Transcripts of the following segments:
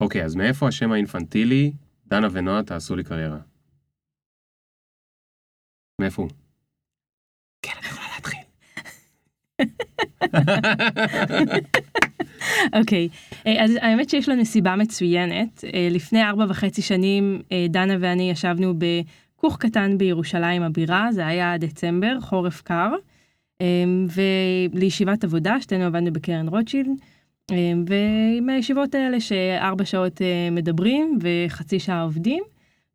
אוקיי, אז מאיפה השם האינפנטילי, דנה ונועה תעשו לי קריירה? מאיפה הוא? כן, את יכולה להתחיל. אוקיי, אה, אז האמת שיש לנו סיבה מצוינת. אה, לפני ארבע וחצי שנים אה, דנה ואני ישבנו בכוך קטן בירושלים הבירה, זה היה דצמבר, חורף קר, ולישיבת עבודה, שתינו עבדנו בקרן רוטשילד, ועם הישיבות האלה שארבע שעות מדברים וחצי שעה עובדים,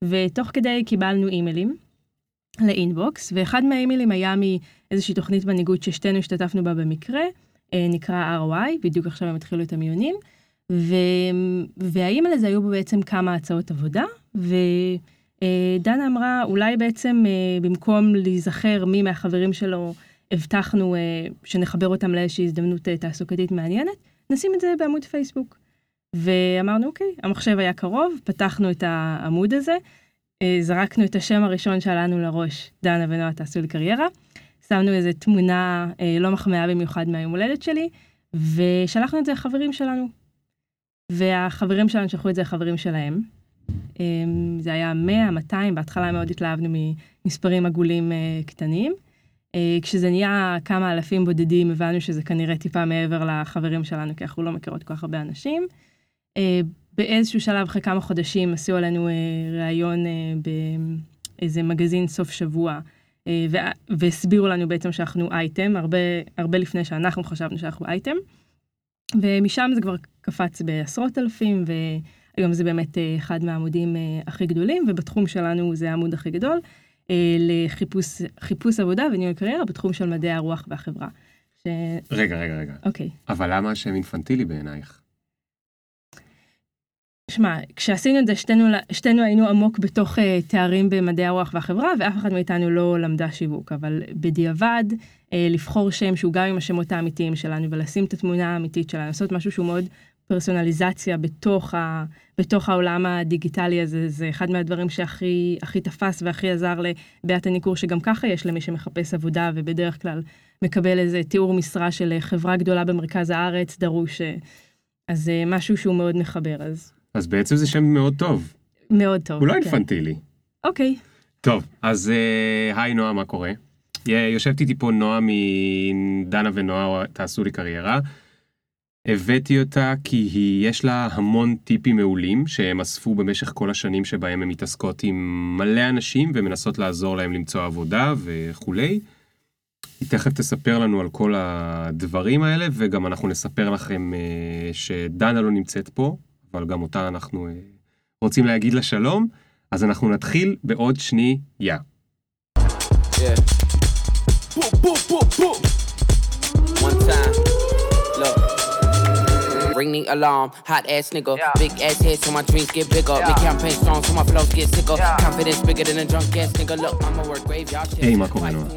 ותוך כדי קיבלנו אימיילים לאינבוקס, ואחד מהאימיילים היה מאיזושהי תוכנית מנהיגות ששתינו השתתפנו בה במקרה. אה, נקרא ROI, בדיוק עכשיו הם התחילו את המיונים, ו... והאימייל הזה היו בו בעצם כמה הצעות עבודה, ודנה אה, אמרה, אולי בעצם אה, במקום להיזכר מי מהחברים שלו הבטחנו שנחבר אותם לאיזושהי הזדמנות תעסוקתית מעניינת, נשים את זה בעמוד פייסבוק. ואמרנו, אוקיי, המחשב היה קרוב, פתחנו את העמוד הזה, זרקנו את השם הראשון שעלה לנו לראש, דנה ונועה תעשו לי קריירה. שמנו איזה תמונה אה, לא מחמיאה במיוחד מהיום הולדת שלי, ושלחנו את זה לחברים שלנו. והחברים שלנו שלחו את זה לחברים שלהם. אה, זה היה 100, 200, בהתחלה מאוד התלהבנו ממספרים עגולים אה, קטנים. אה, כשזה נהיה כמה אלפים בודדים, הבנו שזה כנראה טיפה מעבר לחברים שלנו, כי אנחנו לא מכירות כל כך הרבה אנשים. אה, באיזשהו שלב, אחרי כמה חודשים, עשו עלינו אה, ראיון באיזה מגזין סוף שבוע. והסבירו לנו בעצם שאנחנו אייטם, הרבה, הרבה לפני שאנחנו חשבנו שאנחנו אייטם. ומשם זה כבר קפץ בעשרות אלפים, והיום זה באמת אחד מהעמודים הכי גדולים, ובתחום שלנו זה העמוד הכי גדול, לחיפוש עבודה וניהול קריירה בתחום של מדעי הרוח והחברה. ש... רגע, רגע, רגע. אוקיי. אבל למה השם אינפנטילי בעינייך? שמע, כשעשינו את זה, שתינו, שתינו היינו עמוק בתוך uh, תארים במדעי הרוח והחברה, ואף אחד מאיתנו לא למדה שיווק, אבל בדיעבד, uh, לבחור שם שהוא גם עם השמות האמיתיים שלנו, ולשים את התמונה האמיתית שלנו, לעשות משהו שהוא מאוד פרסונליזציה בתוך, ה, בתוך העולם הדיגיטלי הזה, זה אחד מהדברים שהכי הכי תפס והכי עזר לבעיית הניכור, שגם ככה יש למי שמחפש עבודה, ובדרך כלל מקבל איזה תיאור משרה של חברה גדולה במרכז הארץ, דרוש, אה, אז משהו שהוא מאוד מחבר, אז אז בעצם זה שם מאוד טוב. מאוד טוב. הוא לא כן. אינפנטילי. אוקיי. טוב, אז אה, היי נועה, מה קורה? יושבת איתי פה נועה מדנה ונועה, תעשו לי קריירה. הבאתי אותה כי היא, יש לה המון טיפים מעולים שהם אספו במשך כל השנים שבהם הן מתעסקות עם מלא אנשים ומנסות לעזור להם למצוא עבודה וכולי. היא תכף תספר לנו על כל הדברים האלה וגם אנחנו נספר לכם אה, שדנה לא נמצאת פה אבל גם אותה אנחנו אה, רוצים להגיד לה שלום, אז אנחנו נתחיל בעוד שנייה. Yeah. One time. Ring the alarm. Hot ass nigga, yeah. big ass head so my dreams get bigger. Yeah. Make campaign strong so my flows get sicker. Yeah. Confidence bigger than a drunk ass nigga. Look, I'ma work graveyard shit. היי, מה קורה נועה?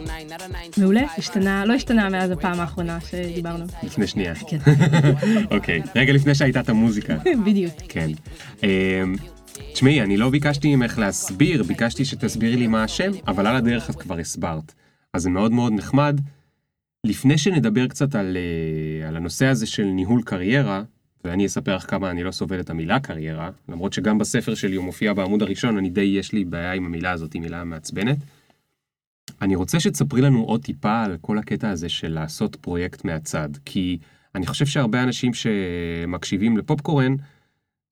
מעולה, השתנה, לא השתנה מאז הפעם האחרונה שדיברנו. לפני שנייה. כן. אוקיי, רגע לפני שהייתה את המוזיקה. בדיוק. כן. תשמעי, אני לא ביקשתי ממך להסביר, ביקשתי שתסבירי לי מה השם, אבל על הדרך את כבר הסברת. אז זה מאוד מאוד נחמד. לפני שנדבר קצת על, על הנושא הזה של ניהול קריירה, ואני אספר לך כמה אני לא סובל את המילה קריירה, למרות שגם בספר שלי הוא מופיע בעמוד הראשון, אני די, יש לי בעיה עם המילה הזאת, היא מילה מעצבנת. אני רוצה שתספרי לנו עוד טיפה על כל הקטע הזה של לעשות פרויקט מהצד, כי אני חושב שהרבה אנשים שמקשיבים לפופקורן,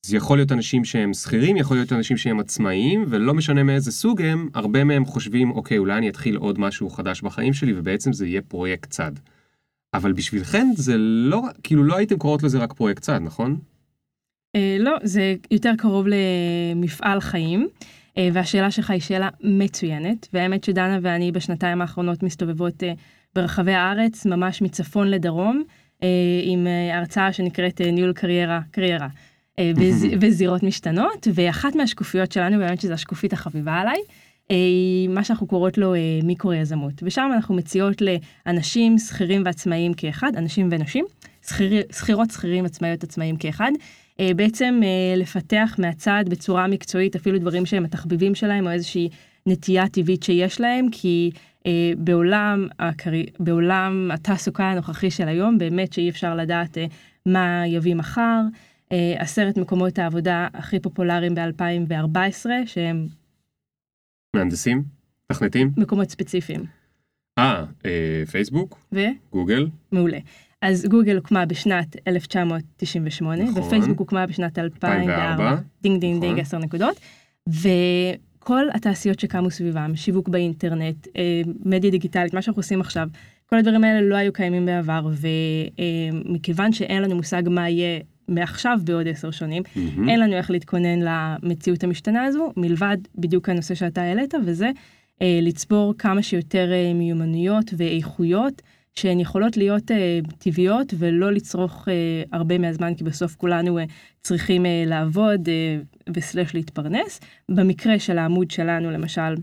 זה יכול להיות אנשים שהם שכירים, יכול להיות אנשים שהם עצמאיים, ולא משנה מאיזה סוג הם, הרבה מהם חושבים, אוקיי, אולי אני אתחיל עוד משהו חדש בחיים שלי, ובעצם זה יהיה פרויקט צד. אבל בשבילכן זה לא, כאילו לא הייתם קוראות לזה רק פרויקט צד, נכון? אה, לא, זה יותר קרוב למפעל חיים, אה, והשאלה שלך היא שאלה מצוינת, והאמת שדנה ואני בשנתיים האחרונות מסתובבות אה, ברחבי הארץ, ממש מצפון לדרום, אה, עם אה, הרצאה שנקראת אה, ניהול קריירה, קריירה. אה, בזירות משתנות, ואחת מהשקופיות שלנו, באמת שזו השקופית החביבה עליי, מה שאנחנו קוראות לו אה, מיקרו יזמות. ושם אנחנו מציעות לאנשים, שכירים ועצמאיים כאחד, אנשים ונשים, שכירות, שכירים, עצמאיות, עצמאיים כאחד, אה, בעצם לפתח מהצד בצורה מקצועית אפילו דברים שהם התחביבים שלהם או איזושהי נטייה טבעית שיש להם, כי בעולם, הקרי... בעולם התעסוקה הנוכחי של היום, באמת שאי אפשר לדעת מה יביא מחר. עשרת מקומות העבודה הכי פופולריים ב-2014, שהם... מהנדסים? מתכנתים? מקומות ספציפיים. אה, אה, פייסבוק? ו? גוגל? מעולה. אז גוגל הוקמה בשנת 1998, נכון. ופייסבוק הוקמה בשנת 2004. 2004. דינג דינג נכון. דינג, עשר נקודות. וכל התעשיות שקמו סביבם, שיווק באינטרנט, אה, מדיה דיגיטלית, מה שאנחנו עושים עכשיו, כל הדברים האלה לא היו קיימים בעבר, ומכיוון שאין לנו מושג מה יהיה מעכשיו בעוד עשר שנים, מהמם. אין לנו איך להתכונן למציאות המשתנה הזו, מלבד בדיוק הנושא שאתה העלית, וזה אה, לצבור כמה שיותר אה, מיומנויות ואיכויות שהן יכולות להיות אה, טבעיות ולא לצרוך אה, הרבה מהזמן, כי בסוף כולנו אה, צריכים אה, לעבוד אה, וסלש להתפרנס. במקרה של העמוד שלנו, למשל,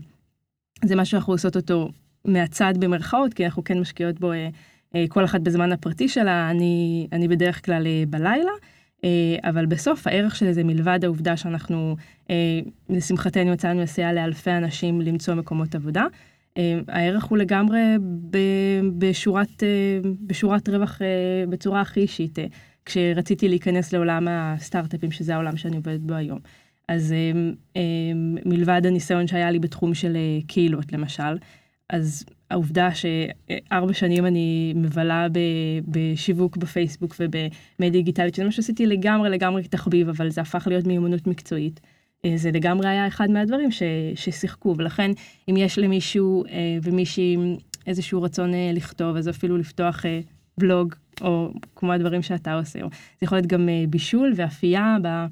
זה משהו שאנחנו עושות אותו מהצד במרכאות, כי אנחנו כן משקיעות בו אה, אה, כל אחת בזמן הפרטי שלה, אני, אני בדרך כלל אה, בלילה. אה, אבל בסוף הערך של זה מלבד העובדה שאנחנו אה, לשמחתנו יצאנו לסייע לאלפי אנשים למצוא מקומות עבודה. אה, הערך הוא לגמרי בשורת, בשורת רווח בצורה הכי אישית. כשרציתי להיכנס לעולם הסטארט-אפים, שזה העולם שאני עובדת בו היום. אז מלבד הניסיון שהיה לי בתחום של קהילות למשל, אז העובדה שארבע שנים אני מבלה ב- בשיווק בפייסבוק ובמדיה דיגיטלית, שזה מה שעשיתי לגמרי לגמרי כתחביב, אבל זה הפך להיות מיומנות מקצועית. אה, זה לגמרי היה אחד מהדברים ש, ששיחקו, ולכן אם יש למישהו אה, ומישהי איזשהו רצון אה, לכתוב, אז אפילו לפתוח בלוג, או כמו הדברים שאתה עושה, זה יכול להיות גם בישול ואפייה. ב-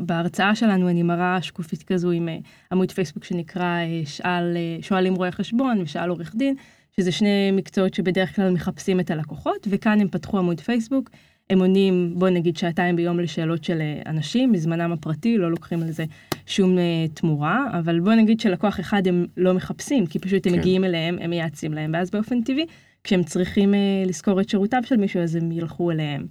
בהרצאה שלנו אני מראה שקופית כזו עם אה, עמוד פייסבוק שנקרא אה, שאל, אה, שואלים רואי חשבון ושאל עורך דין, שזה שני מקצועות שבדרך כלל מחפשים את הלקוחות, וכאן הם פתחו עמוד פייסבוק, הם עונים בוא נגיד שעתיים ביום לשאלות של אנשים, מזמנם הפרטי, לא לוקחים על זה שום תמורה, אבל בוא נגיד שלקוח אחד הם לא מחפשים, כי פשוט הם כן. מגיעים אליהם, הם מייעצים להם, ואז באופן טבעי, כשהם צריכים לשכור את שירותיו של מישהו, אז הם ילכו אליהם.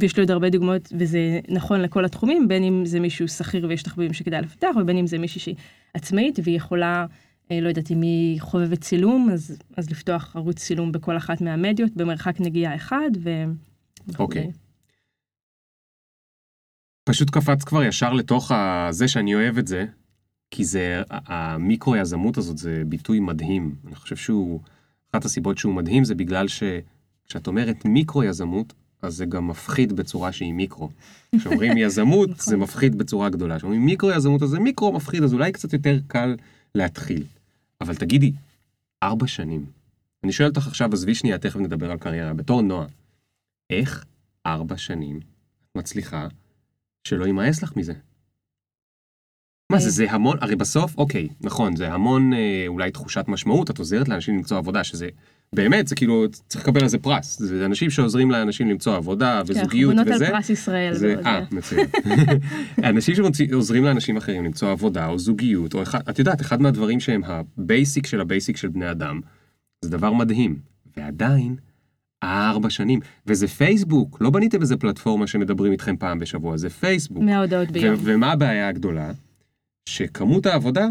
ויש, לי עוד הרבה דוגמאות, וזה נכון לכל התחומים, בין אם זה מישהו שכיר ויש תחביבים שכדאי לפתח, ובין אם זה מישהי שהיא עצמאית והיא יכולה, אה, לא יודעת אם היא חובבת צילום, אז, אז לפתוח ערוץ צילום בכל אחת מהמדיות במרחק נגיעה אחד, ו... אוקיי. פשוט קפץ כבר ישר לתוך ה- זה שאני אוהב את זה, כי זה, המיקרו יזמות הזאת זה ביטוי מדהים. אני חושב שהוא, אחת הסיבות שהוא מדהים זה בגלל שכשאת אומרת מיקרו יזמות, אז זה גם מפחיד בצורה שהיא מיקרו. כשאומרים יזמות, נכון. זה מפחיד בצורה גדולה. כשאומרים מיקרו יזמות, אז זה מיקרו מפחיד, אז אולי קצת יותר קל להתחיל. אבל תגידי, ארבע שנים. אני שואל אותך עכשיו, עזבי שנייה, תכף נדבר על קריירה. בתור נועה, איך ארבע שנים מצליחה שלא יימאס לך מזה? מה זה, זה המון, הרי בסוף, אוקיי, נכון, זה המון אה, אולי תחושת משמעות, את עוזרת לאנשים למצוא עבודה, שזה באמת, זה כאילו, צריך לקבל על זה פרס. זה אנשים שעוזרים לאנשים למצוא עבודה וזוגיות כן, אנחנו וזה. בונות על פרס ישראל. זה, אה, מצוין. אנשים שעוזרים לאנשים אחרים למצוא עבודה או זוגיות, או אחד, את יודעת, אחד מהדברים שהם ה basic של ה basic של בני אדם, זה דבר מדהים. ועדיין, ארבע שנים, וזה פייסבוק, לא בניתם איזה פלטפורמה שמדברים איתכם פעם בשבוע, זה פייסבוק. 100 הודעות ביום. ו- ומה הבעיה הגדולה? שכמות העבודה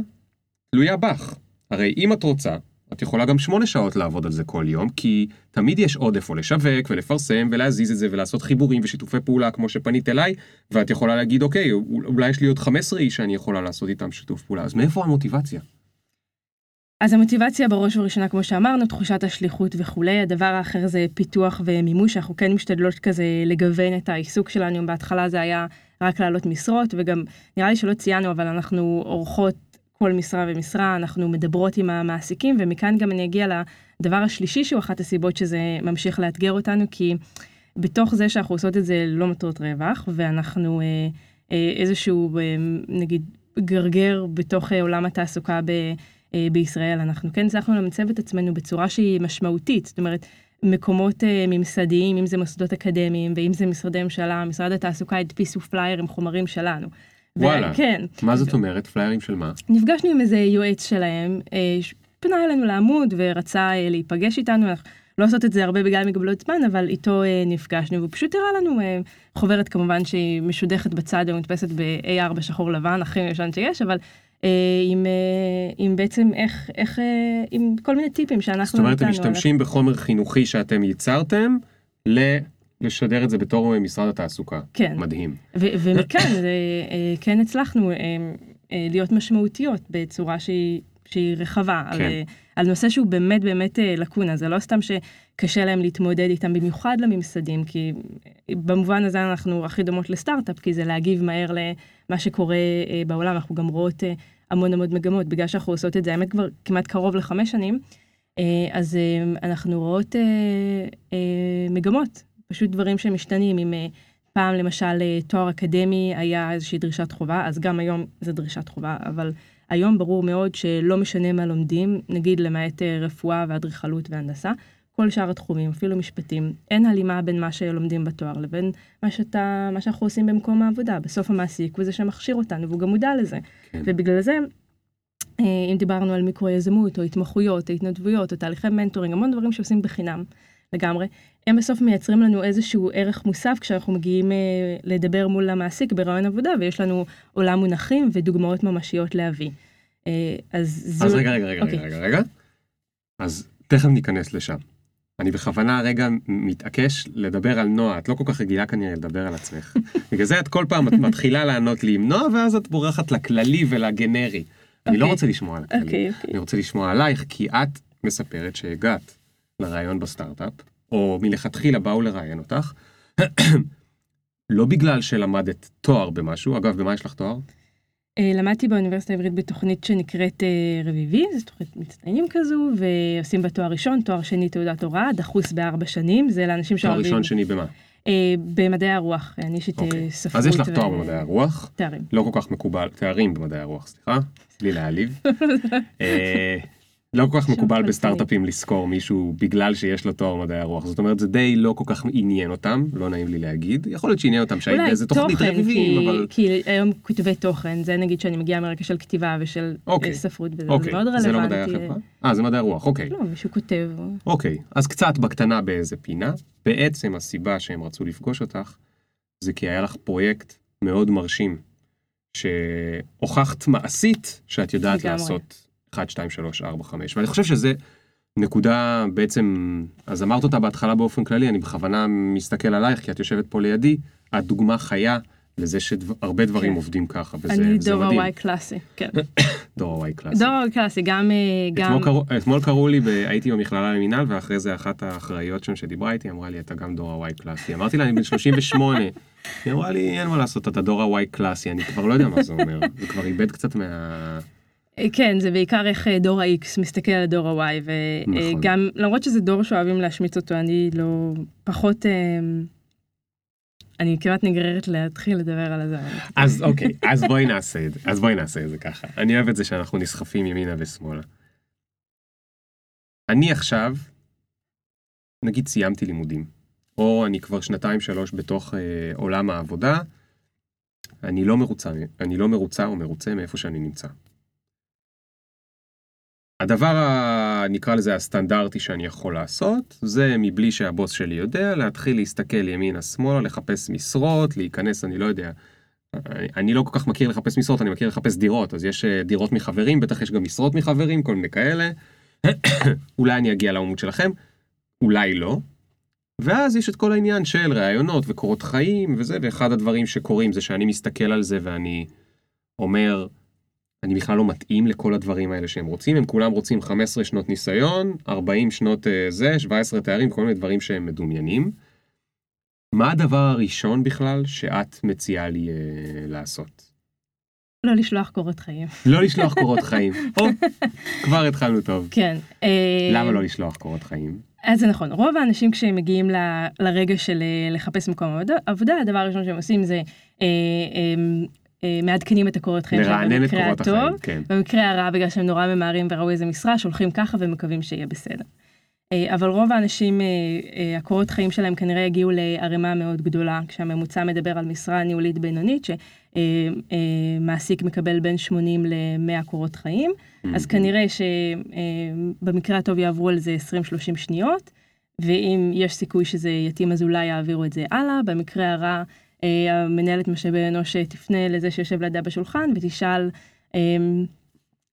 תלויה בך. הרי אם את רוצה, את יכולה גם שמונה שעות לעבוד על זה כל יום, כי תמיד יש עודף או לשווק ולפרסם ולהזיז את זה ולעשות חיבורים ושיתופי פעולה כמו שפנית אליי, ואת יכולה להגיד, אוקיי, אולי יש לי עוד 15 איש שאני יכולה לעשות איתם שיתוף פעולה, אז מאיפה המוטיבציה? אז המוטיבציה בראש ובראשונה, כמו שאמרנו, תחושת השליחות וכולי. הדבר האחר זה פיתוח ומימוש, אנחנו כן משתדלות כזה לגוון את העיסוק שלנו. בהתחלה זה היה רק להעלות משרות, וגם נראה לי שלא ציינו, אבל אנחנו עורכות כל משרה ומשרה, אנחנו מדברות עם המעסיקים, ומכאן גם אני אגיע לדבר השלישי, שהוא אחת הסיבות שזה ממשיך לאתגר אותנו, כי בתוך זה שאנחנו עושות את זה לא מטרות רווח, ואנחנו אה, אה, איזשהו, אה, נגיד, גרגר בתוך אה, עולם התעסוקה ב... אה, בישראל, אנחנו כן הצלחנו למצב את עצמנו בצורה שהיא משמעותית, זאת אומרת, מקומות אה, ממסדיים, אם זה מוסדות אקדמיים ואם זה משרדי ממשלה, משרד התעסוקה הדפיסו פלייר עם חומרים שלנו. וואלה. כן. מה זאת אומרת? פליירים של מה? נפגשנו עם איזה יועץ שלהם, אה, פנה אלינו לעמוד ורצה אה, להיפגש איתנו, לא עושות את זה הרבה בגלל מגבלות זמן, אבל איתו אה, נפגשנו, והוא פשוט הראה לנו חוברת כמובן שהיא משודכת בצד ומודפסת ב-A4 שחור לבן, הכי מיושן שיש, אבל עם, עם בעצם איך, איך, עם כל מיני טיפים שאנחנו זאת אומרת, נתנו על משתמשים בחומר חינוכי שאתם ייצרתם לשדר את זה בתור משרד התעסוקה. כן. מדהים. ומכאן אה, כן הצלחנו אה, אה, להיות משמעותיות בצורה שהיא, שהיא רחבה, כן. על, אה, על נושא שהוא באמת באמת אה, לקונה, זה לא סתם שקשה להם להתמודד איתם, במיוחד לממסדים, כי אה, במובן הזה אנחנו הכי דומות לסטארט-אפ, כי זה להגיב מהר למה שקורה אה, בעולם, אנחנו גם רואות אה, המון המון מגמות, בגלל שאנחנו עושות את זה, האמת כבר כמעט קרוב לחמש שנים, אה, אז אה, אנחנו רואות אה, אה, מגמות, פשוט דברים שמשתנים, אם אה, פעם למשל אה, תואר אקדמי היה איזושהי דרישת חובה, אז גם היום זה דרישת חובה, אבל היום ברור מאוד שלא משנה מה לומדים, נגיד למעט אה, רפואה ואדריכלות והנדסה, כל שאר התחומים, אפילו משפטים, אין הלימה בין מה שלומדים בתואר לבין מה, שאתה, מה שאנחנו עושים במקום העבודה. בסוף המעסיק הוא זה שמכשיר אותנו, והוא גם מודע לזה. כן. ובגלל זה, אם דיברנו על מיקרו-יזמות, או התמחויות, או התנדבויות, או תהליכי מנטורינג, המון דברים שעושים בחינם לגמרי, הם בסוף מייצרים לנו איזשהו ערך מוסף כשאנחנו מגיעים אה, לדבר מול המעסיק ברעיון עבודה, ויש לנו עולם מונחים ודוגמאות ממשיות להביא. אה, אז זו... אז רגע, רגע, רגע, אוקיי. רגע, רגע. אז תכף ניכנס לשם. אני בכוונה רגע מתעקש לדבר על נועה, את לא כל כך רגילה כנראה לדבר על עצמך. בגלל זה את כל פעם את מתחילה לענות לי עם נועה, ואז את בורחת לכללי ולגנרי. אני לא אוקיי. רוצה לשמוע על הכללי, אוקיי, אוקיי. אני רוצה לשמוע עלייך, כי את מספרת שהגעת לרעיון בסטארט-אפ, או מלכתחילה באו לראיין אותך, לא בגלל שלמדת תואר במשהו, אגב, במה יש לך תואר? אה, למדתי באוניברסיטה העברית בתוכנית שנקראת אה, רביבי, זו תוכנית מצטיינים כזו, ועושים בה תואר ראשון, תואר שני תעודת הוראה, דחוס בארבע שנים, זה לאנשים תואר שאוהבים... ראשון, שני במה? אה, במדעי הרוח, אני יש את אוקיי. ספרות. אז יש לך תואר ו- במדעי הרוח, תארים. לא כל כך מקובל, תארים במדעי הרוח, סליחה, בלי להעליב. לא כל כך מקובל. בסטארט-אפים לשכור מישהו בגלל שיש לו תואר במדעי הרוח, זאת אומרת זה די לא כל כך עניין אותם, לא נעים לי להגיד, יכול להיות שעניין אותם שהיית באיזה תוכנית רביבים, אבל כי היום כותבי תוכן, זה נגיד שאני מגיעה מרקע של כתיבה ושל אוקיי. אה, ספרות, וזה אוקיי, מאוד רלוונטי. זה לא מדעי החברה? אה, זה מדעי הרוח, אוקיי. לא, מישהו כותב. אוקיי, אז קצת בקטנה באיזה פינה. בעצם הסיבה שהם רצו לפגוש אותך, זה כי היה לך פרויקט מאוד מרשים, שהוכחת מעשית שאת יודעת. לעשות 1, 2, 3, 4, 5, ואני חושב שזה נקודה בעצם, אז אמרת אותה בהתחלה באופן כללי, אני בכוונה מסתכל עלייך, כי את יושבת פה לידי, את דוגמה חיה לזה שהרבה דברים כן. עובדים ככה, וזה אני וזה דור מדהים. ה-Y קלאסי, כן. דור ה-Y קלאסי. דור ה-Y קלאסי, גם... אה, גם... אתמול קראו- אתמול קראו לי, ב- הייתי במכללה למינהל, ואחרי זה אחת האחראיות שם שדיברה איתי, אמרה לי, אתה גם דור ה-Y קלאסי. אמרתי לה, אני בן 38. היא אמרה לי, אין מה לעשות, אתה דור ה-Y קלאסי, אני כבר לא יודע מה זה אומר. זה כבר איבד קצת מה... אה, כן, זה בעיקר איך אה, דור ה-X מסתכל על דור ה-Y, נכון. וגם, למרות שזה דור שאוהבים להשמיץ אותו, אני לא... פחות... אה, אני כמעט נגררת להתחיל לדבר על זה. אז אוקיי, אז בואי נעשה את זה, אז בואי נעשה את זה ככה. אני אוהב את זה שאנחנו נסחפים ימינה ושמאלה. אני עכשיו, נגיד סיימתי לימודים, או אני כבר שנתיים שלוש בתוך אה, עולם העבודה, אני לא מרוצה, אני לא מרוצה או מרוצה מאיפה שאני נמצא. הדבר, ה, נקרא לזה הסטנדרטי שאני יכול לעשות, זה מבלי שהבוס שלי יודע, להתחיל להסתכל ימינה-שמאלה, לחפש משרות, להיכנס, אני לא יודע, אני, אני לא כל כך מכיר לחפש משרות, אני מכיר לחפש דירות, אז יש אה, דירות מחברים, בטח יש גם משרות מחברים, כל מיני כאלה. אולי אני אגיע לעמוד שלכם, אולי לא. ואז יש את כל העניין של ראיונות וקורות חיים וזה, ואחד הדברים שקורים זה שאני מסתכל על זה ואני אומר, אני בכלל לא מתאים לכל הדברים האלה שהם רוצים, הם כולם רוצים 15 שנות ניסיון, 40 שנות אה, זה, 17 תארים, כל מיני דברים שהם מדומיינים. מה הדבר הראשון בכלל שאת מציעה לי אה, לעשות? לא לשלוח קורות חיים. לא לשלוח קורות חיים. או, כבר התחלנו טוב. כן. אה, למה לא לשלוח קורות חיים? אז זה נכון, רוב האנשים כשהם מגיעים ל- לרגע של לחפש מקום עבודה, הדבר הראשון שהם עושים זה אה, אה, מעדכנים את הקורות חיים שלהם במקרה הטוב, החיים, כן. במקרה הרע בגלל שהם נורא ממהרים וראו איזה משרה, שולחים ככה ומקווים שיהיה בסדר. אה, אבל רוב האנשים, אה, אה, הקורות חיים שלהם כנראה יגיעו לערימה מאוד גדולה, כשהממוצע מדבר על משרה ניהולית בינונית, שמעסיק מקבל בין 80 ל-100 קורות חיים, אז Mhm. כנראה שבמקרה הטוב יעברו על זה 20-30 שניות, ואם יש סיכוי שזה יתאים אז אולי יעבירו את זה הלאה, במקרה הרע אה, המנהלת משאבי אנוש תפנה לזה שיושב לידה בשולחן ותשאל אה,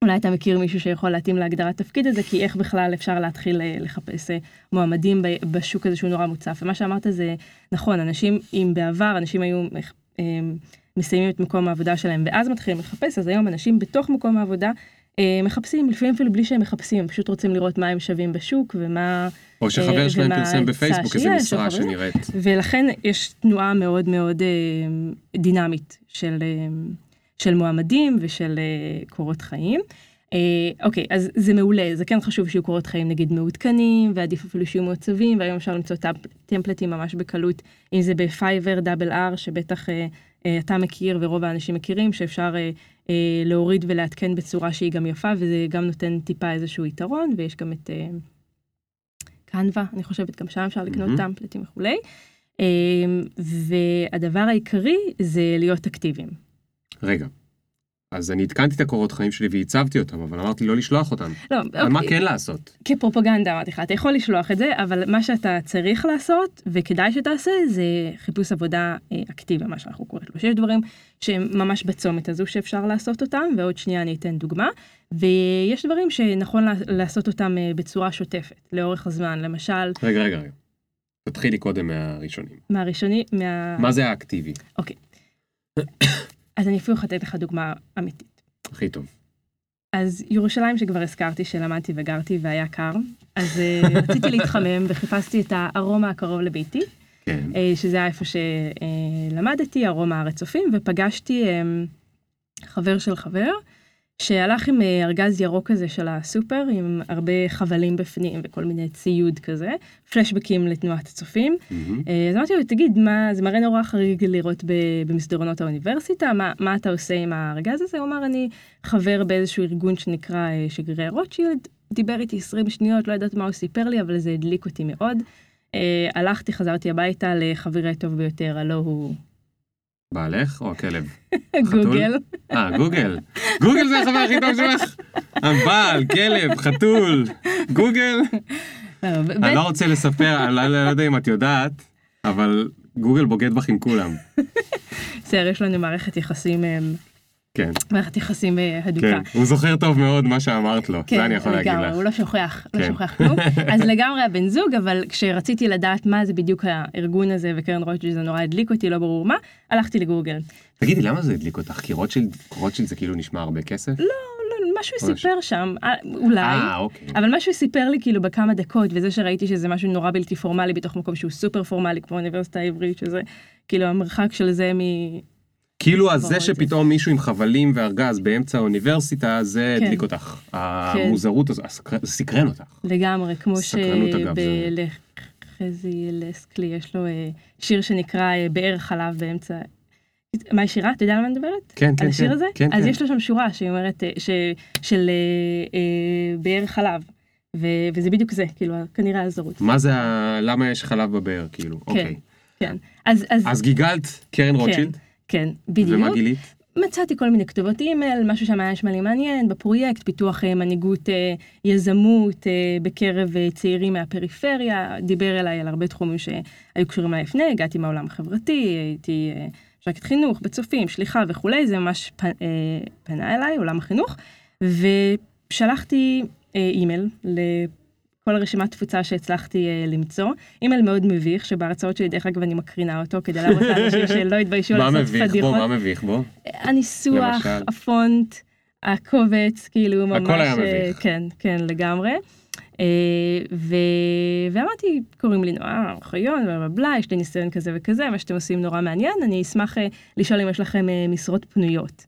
אולי אתה מכיר מישהו שיכול להתאים להגדרת תפקיד הזה, כי איך בכלל אפשר להתחיל אה, לחפש אה, מועמדים בשוק הזה שהוא נורא מוצף. ומה שאמרת זה נכון, אנשים, אם בעבר אנשים היו אה, מסיימים את מקום העבודה שלהם ואז מתחילים לחפש, אז היום אנשים בתוך מקום העבודה אה, מחפשים, לפעמים אפילו בלי שהם מחפשים, הם פשוט רוצים לראות מה הם שווים בשוק ומה... או שחבר אה, שלהם ומה פרסם בפייסבוק איזה שיש, משרה שנראית. ולכן יש תנועה מאוד מאוד אה, דינמית של, אה, של מועמדים ושל אה, קורות חיים. אה, אוקיי, אז זה מעולה, זה כן חשוב שיהיו קורות חיים נגיד מעודכנים, ועדיף אפילו שיהיו מעוצבים, והיום אפשר למצוא טמפ, טמפלטים ממש בקלות, אם זה בפייבר דאבל אר, שבטח אה, אה, אתה מכיר ורוב האנשים מכירים, שאפשר אה, אה, להוריד ולעדכן בצורה שהיא גם יפה, וזה גם נותן טיפה איזשהו יתרון, ויש גם את אה, קנווה, אני חושבת, גם שם אפשר לקנות מהמם. טמפלטים וכולי. אה, והדבר העיקרי זה להיות אקטיביים. רגע. אז אני עדכנתי את הקורות חיים שלי והצבתי אותם, אבל אמרתי לא לשלוח אותם. לא, אבל מה אוקיי, כן לעשות? כפרופגנדה אמרתי לך, אתה יכול לשלוח את זה, אבל מה שאתה צריך לעשות, וכדאי שתעשה, זה חיפוש עבודה אה, אקטיבי, מה שאנחנו קוראים לו. שיש דברים שהם ממש בצומת הזו שאפשר לעשות אותם, ועוד שנייה אני אתן דוגמה, ויש דברים שנכון לע- לעשות אותם אה, בצורה שוטפת, לאורך הזמן, למשל, רגע, רגע, רגע. תתחילי קודם מהראשונים. מהראשוני, מה... מה זה האקטיבי? אז אני אפילו יכולה לתת לך דוגמה אמיתית. הכי טוב. אז ירושלים שכבר הזכרתי שלמדתי וגרתי והיה קר, אז אה, רציתי להתחמם וחיפשתי את הארומה הקרוב לביתי, כן. אה, שזה היה איפה שלמדתי, ארומה הר הצופים, ופגשתי אה, חבר של חבר, שהלך עם אה, ארגז ירוק כזה של הסופר, עם הרבה חבלים בפנים וכל מיני ציוד כזה, פלשבקים לתנועת הצופים. אה, אז אמרתי לו, תגיד, מה, זה מראה נורא חריג לראות במסדרונות האוניברסיטה, מה, מה אתה עושה עם הארגז הזה? הוא אמר, אני חבר באיזשהו ארגון שנקרא אה, שגרירי רוטשילד, דיבר איתי 20 שניות, לא יודעת מה הוא סיפר לי, אבל זה הדליק אותי מאוד. הלכתי, חזרתי הביתה לחברי הטוב ביותר, הלא הוא בעלך או הכלב? גוגל. אה, גוגל. גוגל זה החבר הכי טוב שלך? הבעל, כלב, חתול, גוגל. לא, אני לא רוצה לספר, אני לא לא יודע אם את יודעת, אבל גוגל בוגד בך עם כולם. בסדר, יש לנו מערכת יחסים, אה, כן, מערכת יחסים אה, הדוקה. כן. הוא זוכר טוב מאוד מה שאמרת לו, זה אני יכול להגיד לך. הוא לא שוכח, לא כן. שוכח כלום. אז לגמרי הבן זוג, אבל כשרציתי לדעת מה זה בדיוק הארגון הזה, וקרן רוטשילד זה נורא הדליק אותי, לא ברור מה, הלכתי לגוגל. תגידי, למה זה הדליק אותך? כי רוטשילד, רוטשילד זה כאילו נשמע הרבה כסף? לא, משהו ממש. סיפר שם, אה, אולי, אה, אוקיי. אבל משהו סיפר לי כאילו בכמה דקות, וזה שראיתי שזה משהו נורא בלתי פורמלי בתוך מקום שהוא סופר פורמלי, כמו האוניברסיטה העברית, שזה כאילו המרחק של זה. כאילו אז ברור, זה את זה. שפתאום מישהו עם חבלים וארגז באמצע האוניברסיטה, זה כן. הדליק אותך. המוזרות הזו, סקרן אותך. לגמרי, כמו שלחזי לסקלי יש לו אה, שיר שנקרא אה, באר חלב באמצע. מה השירה? אתה יודע על מה אני מדברת? כן, כן, על השיר כן. הזה? כן, אז כן. יש לו שם שורה שהיא אומרת, אה, ש, של באר חלב, ו, וזה בדיוק זה, כאילו, כנראה הזרות. מה זה, ה- למה יש חלב בבאר, כאילו? אוקיי. כן. אז, אז, אז גיגלת קרן רוטשילד, כן, בדיוק. ומה גילית? מצאתי כל מיני כתובות אימייל, משהו שם היה נשמע לי מעניין, בפרויקט, פיתוח אה, מנהיגות אה, יזמות אה, בקרב צעירים מהפריפריה, דיבר אליי על הרבה תחומים שהיו קשורים אליי לפני, הגעתי מהעולם החברתי, הייתי מש"קית חינוך, בצופים, שליחה וכולי, זה ממש פ, פנה אליי, עולם החינוך, ושלחתי אימייל לכל רשימת תפוצה שהצלחתי אה, למצוא, אימייל מאוד מביך, שבהרצאות שלי, דרך אגב, אני מקרינה אותו, כדי להראות לאנשים שלא התביישו מה לעשות מביך בו? פדיחות. מה מביך בו? הניסוח, למשל? הפונט, הקובץ, כאילו ממש... הכל היה אה, מביך. כן, כן, לגמרי. אה, ו... ואמרתי, קוראים לי נועה אוחיון, בלה בלה יש לי ניסיון כזה וכזה, מה שאתם עושים נורא מעניין, אני אשמח אה, לשאול אם יש לכם אה, משרות פנויות.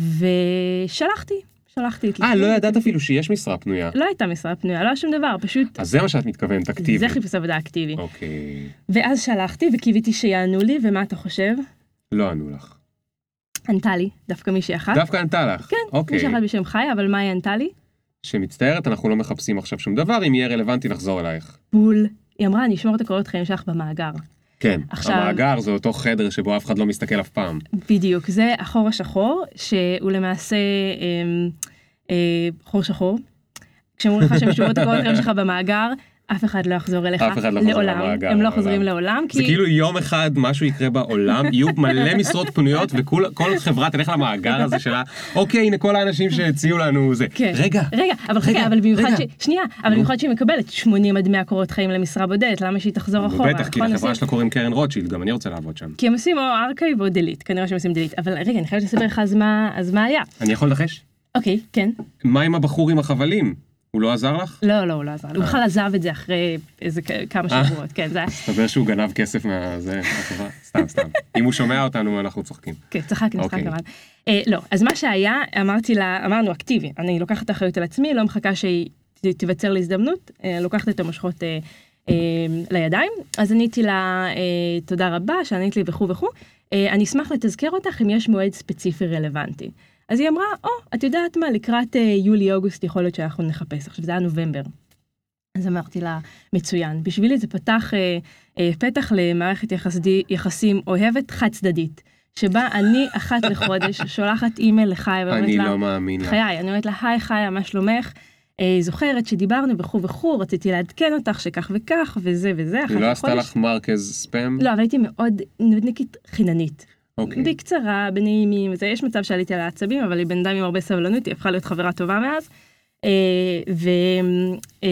ושלחתי, שלחתי את... אה, לא ידעת אפילו שיש משרה פנויה. לא הייתה משרה פנויה, לא היה שום דבר, פשוט... אז זה מה שאת מתכוונת, אקטיבי. זה חיפוש עבודה אקטיבי. אוקיי. ואז שלחתי וקיוויתי שיענו לי, ומה אתה חושב? לא ענו לך. ענתה לי, דווקא מישהי אחת. דווקא ענתה לך. כן, אוקיי. מישהי אחת בשם חיה, אבל מה היא ענתה לי? שמצטערת, אנחנו לא מחפשים עכשיו שום דבר, אם יהיה רלוונטי נחזור אלייך. בול. היא אמרה, אני אשמור את הקורות חיים שלך במאגר. כן, עכשיו- המאגר זה אותו חדר שבו אף אחד לא מסתכל אף פעם. בדיוק, זה החור השחור, שהוא למעשה אה, אה, חור שחור. כשאומרים לך שהם שמרו את הקורות שלך במאגר, אף אחד לא יחזור אליך אף אחד לא חוזר לעולם, למאגר, הם לא. חוזרים לעולם, זה כי כאילו יום אחד משהו יקרה בעולם, יהיו מלא משרות פנויות וכל כל חברה תלך למאגר הזה שלה, אוקיי, הנה כל האנשים שהציעו לנו זה. כן. רגע, רגע, אבל רגע, חכה, אבל במיוחד. ש... שנייה, אבל במיוחד שהיא מקבלת 80 עד 100 קורות חיים למשרה בודדת, למה שהיא תחזור אחורה? בטח, כי? לחברה שלה קוראים קרן רוטשילד, גם אני רוצה לעבוד שם. כי הם עושים או archive או delete, כנראה שהם עושים delete, אבל רגע, אני חייבת לספר לך אז מה היה. אני יכול לנחש? אוקיי, כן. מה עם הבחור עם החבלים? הוא לא עזר לך? לא, לא, הוא לא עזר לי, הוא בכלל עזב את זה אחרי איזה כמה אה. שבועות, כן, זה היה, מסתבר שהוא גנב כסף מהזה. סתם, סתם. אם הוא שומע אותנו, אנחנו צוחקים. כן, צחקנו, אוקיי. צחקנו, אבל... אה, לא, אז מה שהיה, אמרתי לה, אמרנו אקטיבי, אני לוקחת את האחריות על עצמי, לא מחכה שהיא תיווצר לי הזדמנות, אה, לוקחת את המושכות אה, אה, לידיים, אז עניתי לה, אה, תודה רבה, שענית לי וכו' וכו', אה, אני אשמח לתזכר אותך אם יש מועד ספציפי רלוונטי. אז היא אמרה, או, את יודעת מה, לקראת אה, יולי-אוגוסט יכול להיות שאנחנו נחפש, עכשיו זה היה נובמבר. אז אמרתי לה, מצוין, בשבילי זה פתח אה, אה, פתח למערכת יחסדי, יחסים אוהבת חד צדדית, שבה אני אחת לחודש שולחת אימייל לחיה ואומרת אני לה, לא מאמין לך. חיי, אני אומרת לה, היי חיה, מה שלומך? אה, זוכרת שדיברנו וכו' וכו', רציתי לעדכן אותך שכך וכך, וזה וזה, אחת היא לא עשתה. לך מרקז ספאם? לא, אבל הייתי מאוד נודניקית חיננית. אוקיי. בקצרה, בנעימים, וזה, יש מצב שעליתי על העצבים, אבל היא בן אדם עם הרבה סבלנות, היא הפכה להיות חברה טובה מאז. אה, ו... אה,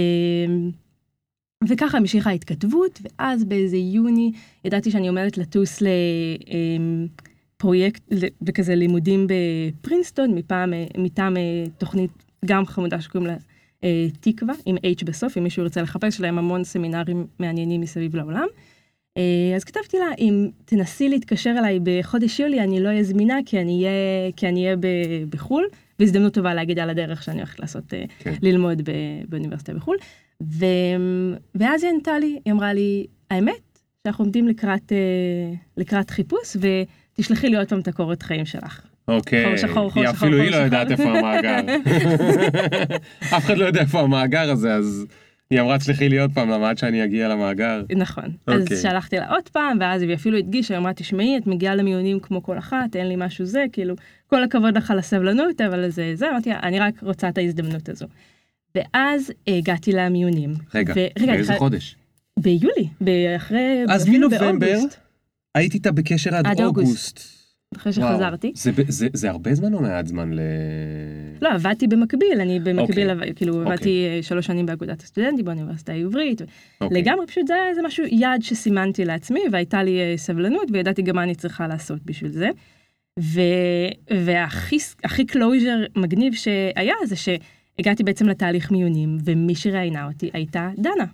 וככה המשיכה ההתכתבות, ואז באיזה יוני ידעתי שאני עומדת לטוס לפרויקט, וכזה לימודים בפרינסטון, מפעם, אה, מטעם אה, תוכנית גם חמודה שקוראים לה אה, תקווה, עם H בסוף, אם מישהו ירצה לחפש, יש להם המון סמינרים מעניינים מסביב לעולם. אה, אז כתבתי לה, אם תנסי להתקשר אליי בחודש יולי, אני לא אהיה זמינה, כי אני אהיה, בחו"ל, והזדמנות טובה להגיד על הדרך שאני הולכת לעשות, אה, כן. ללמוד ב- באוניברסיטה בחו"ל. ו... ואז היא ענתה לי, היא אמרה לי, האמת, שאנחנו עומדים לקראת, אה, לקראת חיפוש, ותשלחי לי עוד פעם את הקורות חיים שלך. אוקיי. חור שחור, חור שחור, אפילו היא לא. יודעת איפה המאגר. אף אחד לא יודע איפה המאגר הזה, אז היא אמרה, תשלחי לי עוד פעם, למה עד שאני אגיע למאגר. נכון. אוקיי. אז שלחתי לה עוד פעם, ואז היא אפילו הדגישה, היא אמרה, תשמעי, את מגיעה למיונים כמו כל אחת, אין לי משהו זה, כאילו, כל הכבוד לך על הסבלנות, אבל זה, זה, אמרתי אני רק רוצה את ההזדמנות הזו. ואז הגעתי למיונים. רגע, ו- רגע, באיזה חי- חודש? ביולי, אחרי... אז מנובמבר באוגוסט, היית איתה בקשר עד עד אוגוסט. אוגוסט. אחרי. שחזרתי. זה זה- זה הרבה זמן או מעט זמן ל... לא, עבדתי במקביל, אני במקביל, אוקיי. עב- כאילו, עבדתי אה, שלוש שנים באגודת הסטודנטים באוניברסיטה העברית. אוקיי. לגמרי, פשוט זה היה איזה משהו, יעד שסימנתי לעצמי, והייתה לי אה, סבלנות, וידעתי גם מה אני צריכה לעשות בשביל זה. ו... והכי הכי closure מגניב שהיה, זה שהגעתי בעצם לתהליך מיונים, ומי שראיינה אותי הייתה דנה.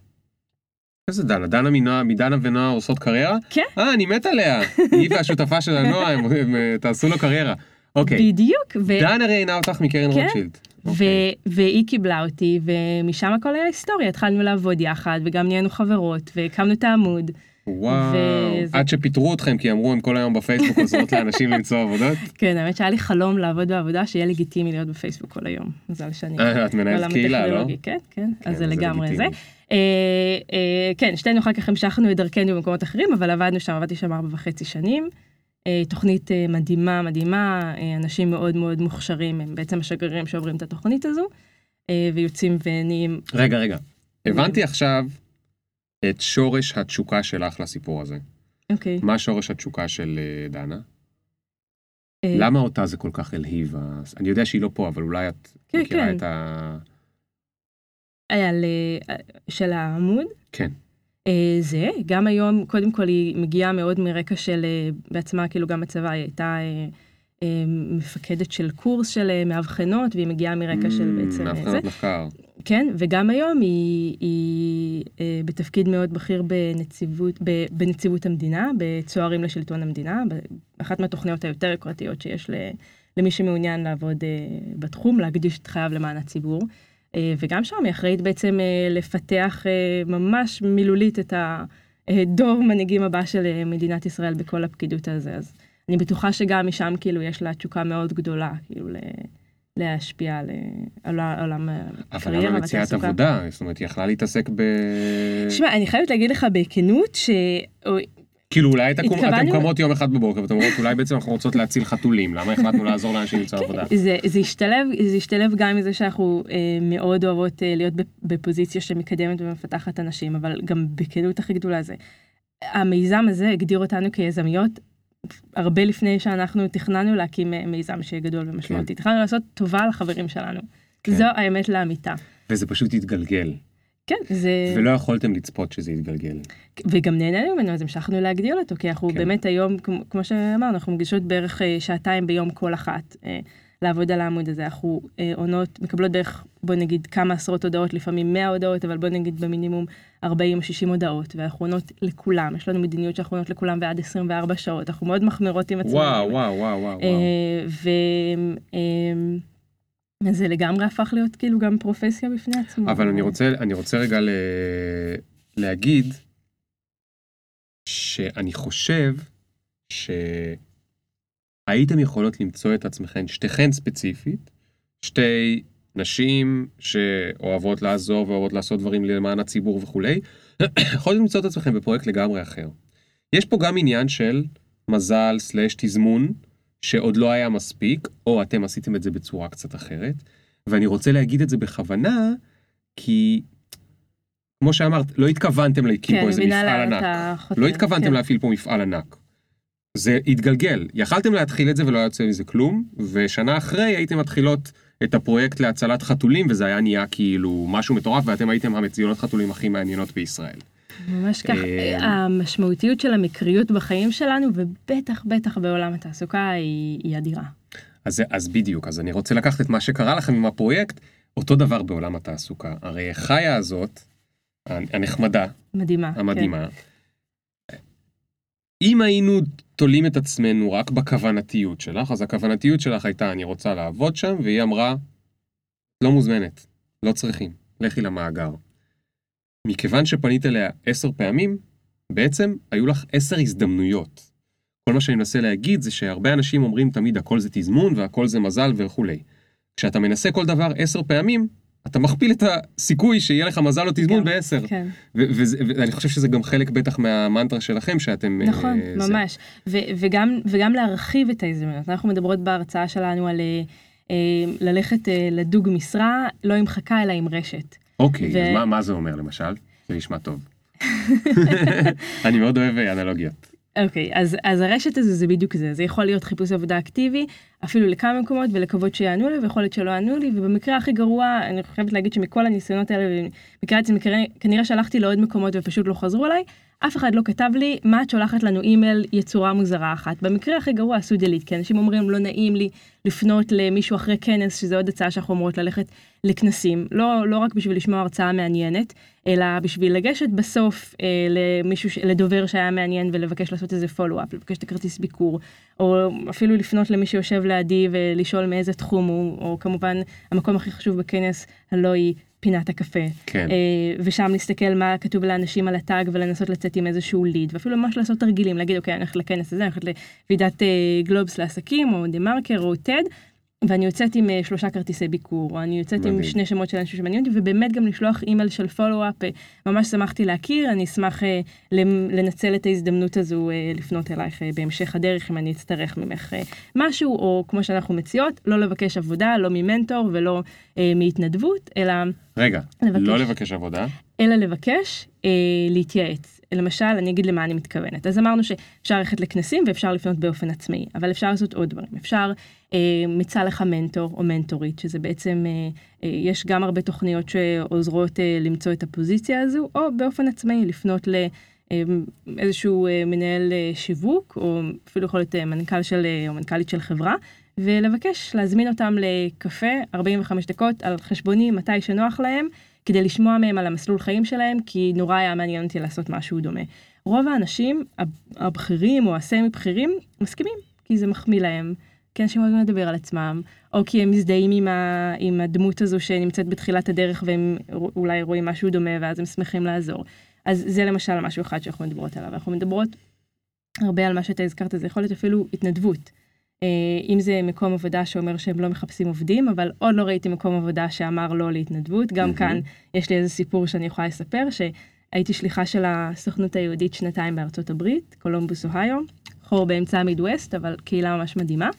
איזה דנה? דנה מנועה- מדנה ונועה עושות קריירה? כן. אה, אני מת עליה. היא והשותפה שלה נועה, הם- אה, תעשו לו קריירה. אוקיי. בדיוק. דנה ראיינה אותך מקרן כן. רוטשילד. ו- אוקיי. והיא קיבלה אותי, ומשם הכל היה היסטוריה, התחלנו לעבוד יחד, וגם נהיינו חברות, והקמנו את העמוד. וואו. וזה- עד שפיטרו אתכם כי אמרו הם כל היום בפייסבוק עוזרות לאנשים למצוא עבודות. כן, האמת שהיה לי חלום לעבוד בעבודה, שיהיה לגיטימי להיות בפייסבוק כל היום. מזל שאני... אה, את מנהלת קהילה, לא? כן, כן, כן, אז זה זה לגמרי זה. אה, אה, כן, שתינו אחר כך המשכנו את דרכנו במקומות אחרים, אבל עבדנו שם, עבדתי שם ארבע וחצי שנים. אה, תוכנית מדהימה, מדהימה, אנשים מאוד מאוד מוכשרים, הם בעצם השגרירים שעוברים את התוכנית הזו, ויוצאים ונהיים... רגע, רגע. הבנתי עכשיו את שורש התשוקה שלך לסיפור הזה. אוקיי. מה שורש התשוקה של דנה? למה אותה זה כל כך הלהיב? ה- אני יודע שהיא לא פה, אבל אולי את כן, מכירה כן. את ה... על, אה, של העמוד. כן. אה, זה, גם היום, קודם כל היא מגיעה מאוד מרקע של אה, בעצמה, כאילו גם בצבא היא הייתה מפקדת של קורס של מאבחנות, והיא מגיעה מרקע של Mm, בעצם אה, זה. מאבחנות מחקר. כן, וגם היום היא, היא בתפקיד מאוד בכיר בנציבות, בנציבות המדינה, בצוערים לשלטון המדינה, אחת מהתוכניות היותר יוקרתיות שיש למי שמעוניין לעבוד בתחום, להקדיש את חייו למען הציבור. אה, וגם שם היא אחראית בעצם אה, לפתח אה, ממש מילולית את הדור מנהיגים הבא של מדינת ישראל בכל הפקידות הזה. אז אני בטוחה שגם משם כאילו יש לה תשוקה מאוד גדולה, כאילו ל... להשפיע על, העולם אבל הקריירה למה מציאת. עבודה? זאת אומרת, היא יכלה להתעסק ב... תשמע, אני חייבת להגיד לך בכנות, ש... כאילו אולי תקום- אתם התכוונו- קמות יום אחד בבוקר ואתם אומרות אולי בעצם אנחנו רוצות להציל חתולים למה החלטנו לעזור לאנשים למצוא עבודה. זה, זה השתלב, זה השתלב גם מזה שאנחנו אה, מאוד אוהבות אה, להיות בפוזיציה שמקדמת ומפתחת אנשים, אבל גם בכנות הכי גדולה זה. המיזם הזה הגדיר אותנו כיזמיות הרבה לפני שאנחנו תכננו להקים אה, מיזם שיהיה גדול ומשמעותי. תכננו לעשות טובה לחברים שלנו. כן. זו האמת לאמיתה. וזה פשוט התגלגל כן, זה... ולא יכולתם לצפות שזה יתגלגל. וגם נהנינו ממנו, אז המשכנו להגדיל אותו, כי אנחנו כן. באמת היום, כמו, כמו שאמרנו, אנחנו מגישות בערך אה, שעתיים ביום כל אחת אה, לעבוד על העמוד הזה. אנחנו אה, עונות, מקבלות בערך, בוא נגיד, כמה עשרות הודעות, לפעמים 100 הודעות, אבל בוא נגיד במינימום 40 או 60 הודעות, ואנחנו עונות לכולם. יש לנו מדיניות שאנחנו עונות לכולם ועד 24 שעות, אנחנו מאוד מחמירות עם עצמנו. וואו וואו וואו. וואו. אה, ו... אה, זה לגמרי הפך להיות כאילו גם פרופסיה בפני עצמו. אבל אני רוצה, אני רוצה רגע ל... להגיד שאני חושב שהייתם יכולות למצוא את עצמכן, שתיכן ספציפית, שתי נשים שאוהבות לעזור ואוהבות לעשות דברים למען הציבור וכולי, יכולתם למצוא את עצמכם בפרויקט לגמרי אחר. יש פה גם עניין של מזל סלש תזמון, שעוד לא היה מספיק, או אתם עשיתם את זה בצורה קצת אחרת. ואני רוצה להגיד את זה בכוונה, כי כמו שאמרת, לא התכוונתם להקים כן, פה איזה מפעל ענק. לא התכוונתם כן. להפעיל פה מפעל ענק. זה התגלגל. יכלתם להתחיל את זה ולא היה יוצא מזה כלום, ושנה אחרי הייתם מתחילות את הפרויקט להצלת חתולים, וזה היה נהיה כאילו משהו מטורף, ואתם הייתם המציונות חתולים הכי מעניינות בישראל. ממש ככה, אה, המשמעותיות של המקריות בחיים שלנו, ובטח בטח בעולם התעסוקה, היא, היא אדירה. אז, אז בדיוק, אז אני רוצה לקחת את מה שקרה לכם עם הפרויקט, אותו דבר בעולם התעסוקה. הרי חיה הזאת, הנחמדה, מדהימה. המדהימה, אם היינו תולים את עצמנו רק בכוונתיות שלך, אז הכוונתיות שלך הייתה, אני רוצה לעבוד שם, והיא אמרה, לא מוזמנת, לא צריכים, לכי למאגר. מכיוון שפנית אליה עשר פעמים, בעצם היו לך עשר הזדמנויות. כל מה שאני מנסה להגיד זה שהרבה אנשים אומרים תמיד הכל זה תזמון והכל זה מזל וכולי. כשאתה מנסה כל דבר עשר פעמים, אתה מכפיל את הסיכוי שיהיה לך מזל או תזמון כן, בעשר. כן, ואני חושב שזה גם חלק בטח מהמנטרה שלכם שאתם... נכון, אה, זה. ממש. ו- וגם, וגם להרחיב את ההזדמנויות. אנחנו מדברות בהרצאה שלנו על אה, ללכת אה, לדוג משרה, לא עם חכה, אלא עם רשת. אוקיי, ו- אז מה, מה זה אומר למשל? זה נשמע טוב. אני מאוד אוהב אה, אנלוגיות. אוקיי, אז, אז הרשת הזו זה בדיוק זה, זה יכול להיות חיפוש עבודה אקטיבי, אפילו לכמה מקומות ולקוות שיענו לי, ויכול להיות שלא יענו לי, ובמקרה הכי גרוע, אני חייבת להגיד שמכל הניסיונות האלה, במקרה כנראה, כנראה שהלכתי לעוד מקומות ופשוט לא חזרו אליי, אף אחד לא כתב לי, מה את שולחת לנו אימייל יצורה מוזרה אחת. במקרה הכי גרוע עשו דליט, כי אנשים אומרים, לא נעים לי לפנות למישהו אחרי כנס, שזה עוד הצעה שאנחנו אומרות ללכת לכנסים, לא, לא רק בשביל לשמוע הרצאה מעניינת, אלא בשביל לגשת בסוף אה, למישהו, ש- לדובר שהיה מעניין ולבקש לעשות איזה פולו-אפ, לבקש את הכרטיס ביקור, או אפילו לפנות למי שיושב לידי ולשאול מאיזה תחום הוא, או כמובן המקום הכי חשוב בכנס, הלא היא פינת הקפה. כן. אה, ושם להסתכל מה כתוב לאנשים על הטאג ולנסות לצאת עם איזשהו ליד, ואפילו ממש לעשות תרגילים, להגיד אוקיי, אני הולכת לכנס הזה, אני הולכת לוועידת אה, גלובס לעסקים, או דה מרקר, או טד, ואני יוצאת עם אה, שלושה כרטיסי ביקור, או אני יוצאת עם. שני שמות של אנשים שמעניינים אותי, ובאמת גם לשלוח אימייל של פולו-אפ, אה, ממש שמחתי להכיר, אני אשמח אה, לנצל את ההזדמנות הזו לפנות אלייך בהמשך הדרך, אם אני אצטרך ממך משהו, או כמו שאנחנו מציעות, לא לבקש עבודה, לא ממנטור ולא אה, מהתנדבות, אלא... רגע, לבקש. לא לבקש עבודה. אלא לבקש אה, להתייעץ. למשל, אני אגיד למה אני מתכוונת. אז אמרנו שאפשר ללכת לכנסים ואפשר לפנות באופן עצמאי, אבל אפשר לעשות עוד דברים. אפשר, אה, מצא לך מנטור או מנטורית, שזה בעצם, אה, אה, יש גם הרבה תוכניות שעוזרות אה, למצוא את הפוזיציה הזו, או באופן עצמאי לפנות ל... אה, איזשהו אה, מנהל אה, שיווק, או אפילו יכול להיות מנכ"ל של, או מנכ"לית של חברה, ולבקש להזמין אותם לקפה 45 דקות על חשבוני מתי שנוח להם, כדי לשמוע מהם על המסלול חיים שלהם, כי נורא היה מעניין אותי לעשות משהו דומה. רוב האנשים הב- הבכירים או הסמי בכירים מסכימים, כי זה מחמיא להם, כי אנשים אוהבים לדבר על עצמם, או כי הם מזדהים עם, ה, עם הדמות הזו שנמצאת בתחילת הדרך והם אולי רואים משהו דומה ואז הם שמחים לעזור. אז זה למשל משהו אחד שאנחנו מדברות עליו. אנחנו מדברות הרבה על מה שאתה הזכרת, זה יכול להיות אפילו התנדבות. אה, אם זה מקום עבודה שאומר שהם לא מחפשים עובדים, אבל עוד לא ראיתי מקום עבודה שאמר לא להתנדבות. גם. כאן יש לי איזה סיפור שאני יכולה לספר, הייתי שליחה של הסוכנות היהודית שנתיים בארצות הברית, קולומבוס אוהיו, חור באמצע המידווסט, אבל קהילה ממש מדהימה.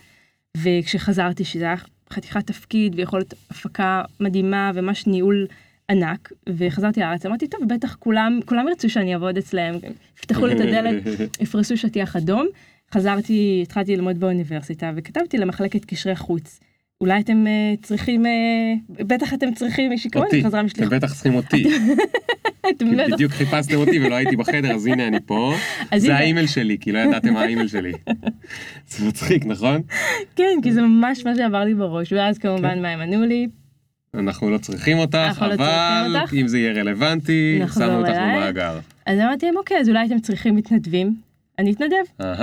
וכשחזרתי, שזה היה חתיכת תפקיד ויכולת הפקה מדהימה וממש ניהול ענק, וחזרתי לארץ, אמרתי, טוב, בטח כולם, כולם ירצו שאני אעבוד אצלם, יפתחו לי את הדלת, יפרסו שטיח אדום. חזרתי, התחלתי ללמוד באוניברסיטה, וכתבתי למחלקת קשרי חוץ. אולי אתם uh, צריכים, uh, בטח אתם צריכים מישהי כמוני, חזרה משליחות. אתם בטח צריכים אותי. בדיוק חיפשתם אותי ולא הייתי בחדר, אז הנה אני פה. זה האימייל שלי, כי לא ידעתם מה האימייל שלי. זה מצחיק, נכון? כן, כי זה ממש מה שעבר לי בראש, ואז כמובן כן. מה הם ענו לי. אנחנו לא צריכים אותך, לא אבל אם זה יהיה רלוונטי, שמנו אותך במאגר. אז אמרתי להם, אוקיי, אז אולי אתם צריכים מתנדבים, אני אתנדב.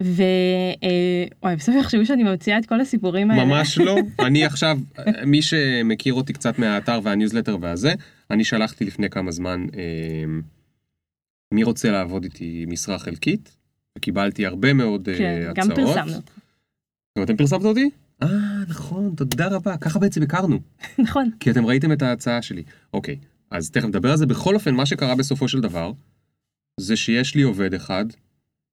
וואי, בסוף יחשבו שאני ממציאה את כל הסיפורים האלה. ממש לא. אני עכשיו, מי שמכיר אותי קצת מהאתר והניוזלטר והזה, אני שלחתי לפני כמה זמן, אה, מי רוצה לעבוד איתי משרה חלקית, וקיבלתי הרבה מאוד אה, כן, הצעות. כן, גם פרסמנו. גם אתם פרסמת אותי? אה, נכון, תודה רבה, ככה בעצם הכרנו. נכון. כי אתם ראיתם את ההצעה שלי. אוקיי, אז תכף נדבר על זה. בכל אופן, מה שקרה בסופו של דבר, זה שיש לי עובד אחד,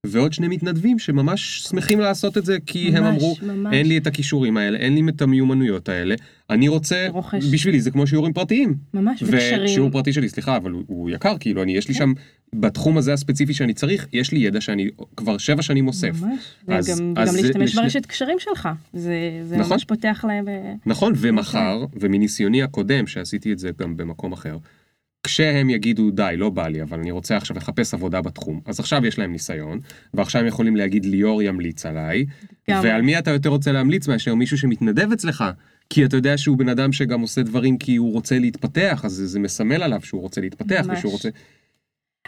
ועוד שני מתנדבים שממש שמחים לעשות את זה, כי ממש, הם אמרו, ממש. אין לי את הכישורים האלה, אין לי את המיומנויות האלה, אני רוצה, רוכש. בשבילי זה כמו שיעורים פרטיים. ממש, וקשרים. ושיעור פרטי שלי, סליחה, אבל הוא, הוא יקר, כאילו, אני, יש לי כן. שם, בתחום הזה הספציפי שאני צריך, יש לי ידע שאני כבר שבע שנים אוסף. ממש, אז, וגם, אז וגם להשתמש לשני... ברשת קשרים שלך, זה, זה נכון, ממש פותח להם. נכון, ומחר, ומניסיוני הקודם, שעשיתי את זה גם במקום אחר, כשהם יגידו די, לא בא לי, אבל אני רוצה עכשיו לחפש עבודה בתחום, אז עכשיו יש להם ניסיון, ועכשיו הם יכולים להגיד ליאור ימליץ עליי, גם. ועל מי אתה יותר רוצה להמליץ מאשר מישהו שמתנדב אצלך, כי אתה יודע שהוא בן אדם שגם עושה דברים כי הוא רוצה להתפתח, אז זה מסמל עליו שהוא רוצה להתפתח, ממש. ושהוא רוצה...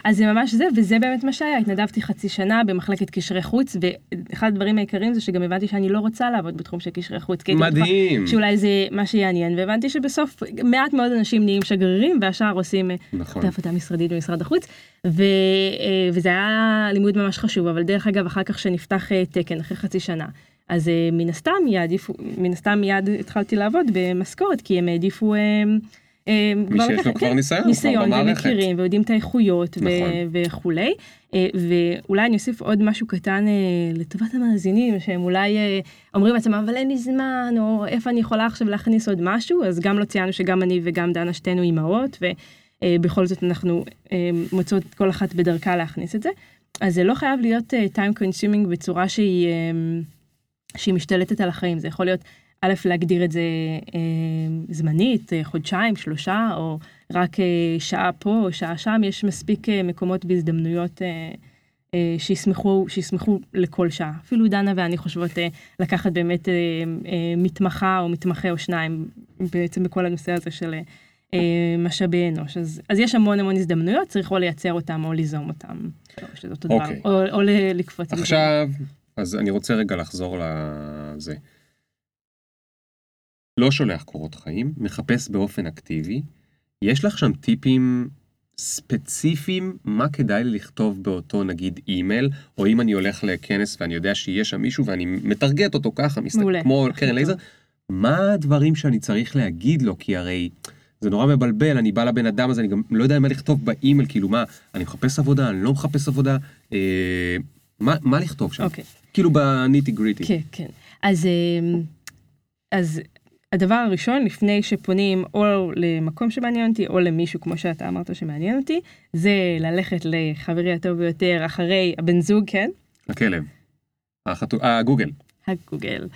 אז זה ממש זה, וזה באמת מה שהיה, התנדבתי חצי שנה במחלקת קשרי חוץ, ואחד הדברים העיקריים זה שגם הבנתי שאני לא רוצה לעבוד בתחום של קשרי חוץ. מדהים. שאולי זה מה שיעניין, והבנתי שבסוף מעט מאוד אנשים נהיים שגרירים, והשאר עושים אה, נכון. עבודה משרדית במשרד החוץ, ו, אה, וזה היה לימוד ממש חשוב, אבל דרך אגב, אחר כך שנפתח אה, תקן, אחרי חצי שנה, אז מן הסתם יעדיפו, מן הסתם מיד התחלתי לעבוד במשכורת, כי הם העדיפו... אה, מי שיש לו כבר כן, ניסיון, ניסיון ומכירים ויודעים את האיכויות נכון. וכולי. אה, ואולי אני אוסיף עוד משהו קטן אה, לטובת המאזינים שהם אולי אומרים לעצמם אבל אין לי זמן או איפה אני יכולה עכשיו להכניס עוד משהו אז גם לא ציינו שגם אני וגם דנה שתינו אימהות ובכל זאת אנחנו מוצאות כל אחת בדרכה להכניס את זה. אז זה לא חייב להיות time consuming בצורה שהיא, שהיא משתלטת על החיים זה יכול להיות א', להגדיר את זה אה, זמנית, אה, חודשיים, שלושה, או רק אה, שעה פה או שעה שם, יש מספיק מקומות והזדמנויות אה, שישמחו, שישמחו לכל שעה. אפילו דנה ואני חושבות לקחת באמת מתמחה או מתמחה או שניים, בעצם בכל הנושא הזה של משאבי אנוש. אז, אז יש המון המון הזדמנויות, צריך או לייצר אותם או ליזום אותם. או, אוקיי. או, או לקפוץ. עכשיו, אז אני רוצה רגע לחזור לזה. לא שולח קורות חיים, מחפש באופן אקטיבי. יש לך שם טיפים ספציפיים מה כדאי לי לכתוב באותו נגיד אימייל, או אם אני הולך לכנס ואני יודע שיש שם מישהו ואני מטרגט אותו ככה, מסתכל, כמו קרן לייזר, מה הדברים שאני צריך להגיד לו, כי הרי זה נורא מבלבל, אני בא לבן אדם הזה, אני גם לא יודע מה לכתוב באימייל, כאילו מה, אני מחפש עבודה, אני לא מחפש עבודה, אה, מה, מה לכתוב שם? אוקיי. כאילו בניטי גריטי. כן, כן. אז, אה, אז הדבר הראשון לפני שפונים או למקום שמעניין אותי או למישהו כמו שאתה אמרת שמעניין אותי זה ללכת לחברי הטוב ביותר אחרי הבן זוג כן. הכלב. החתו... הגוגל. הגוגל.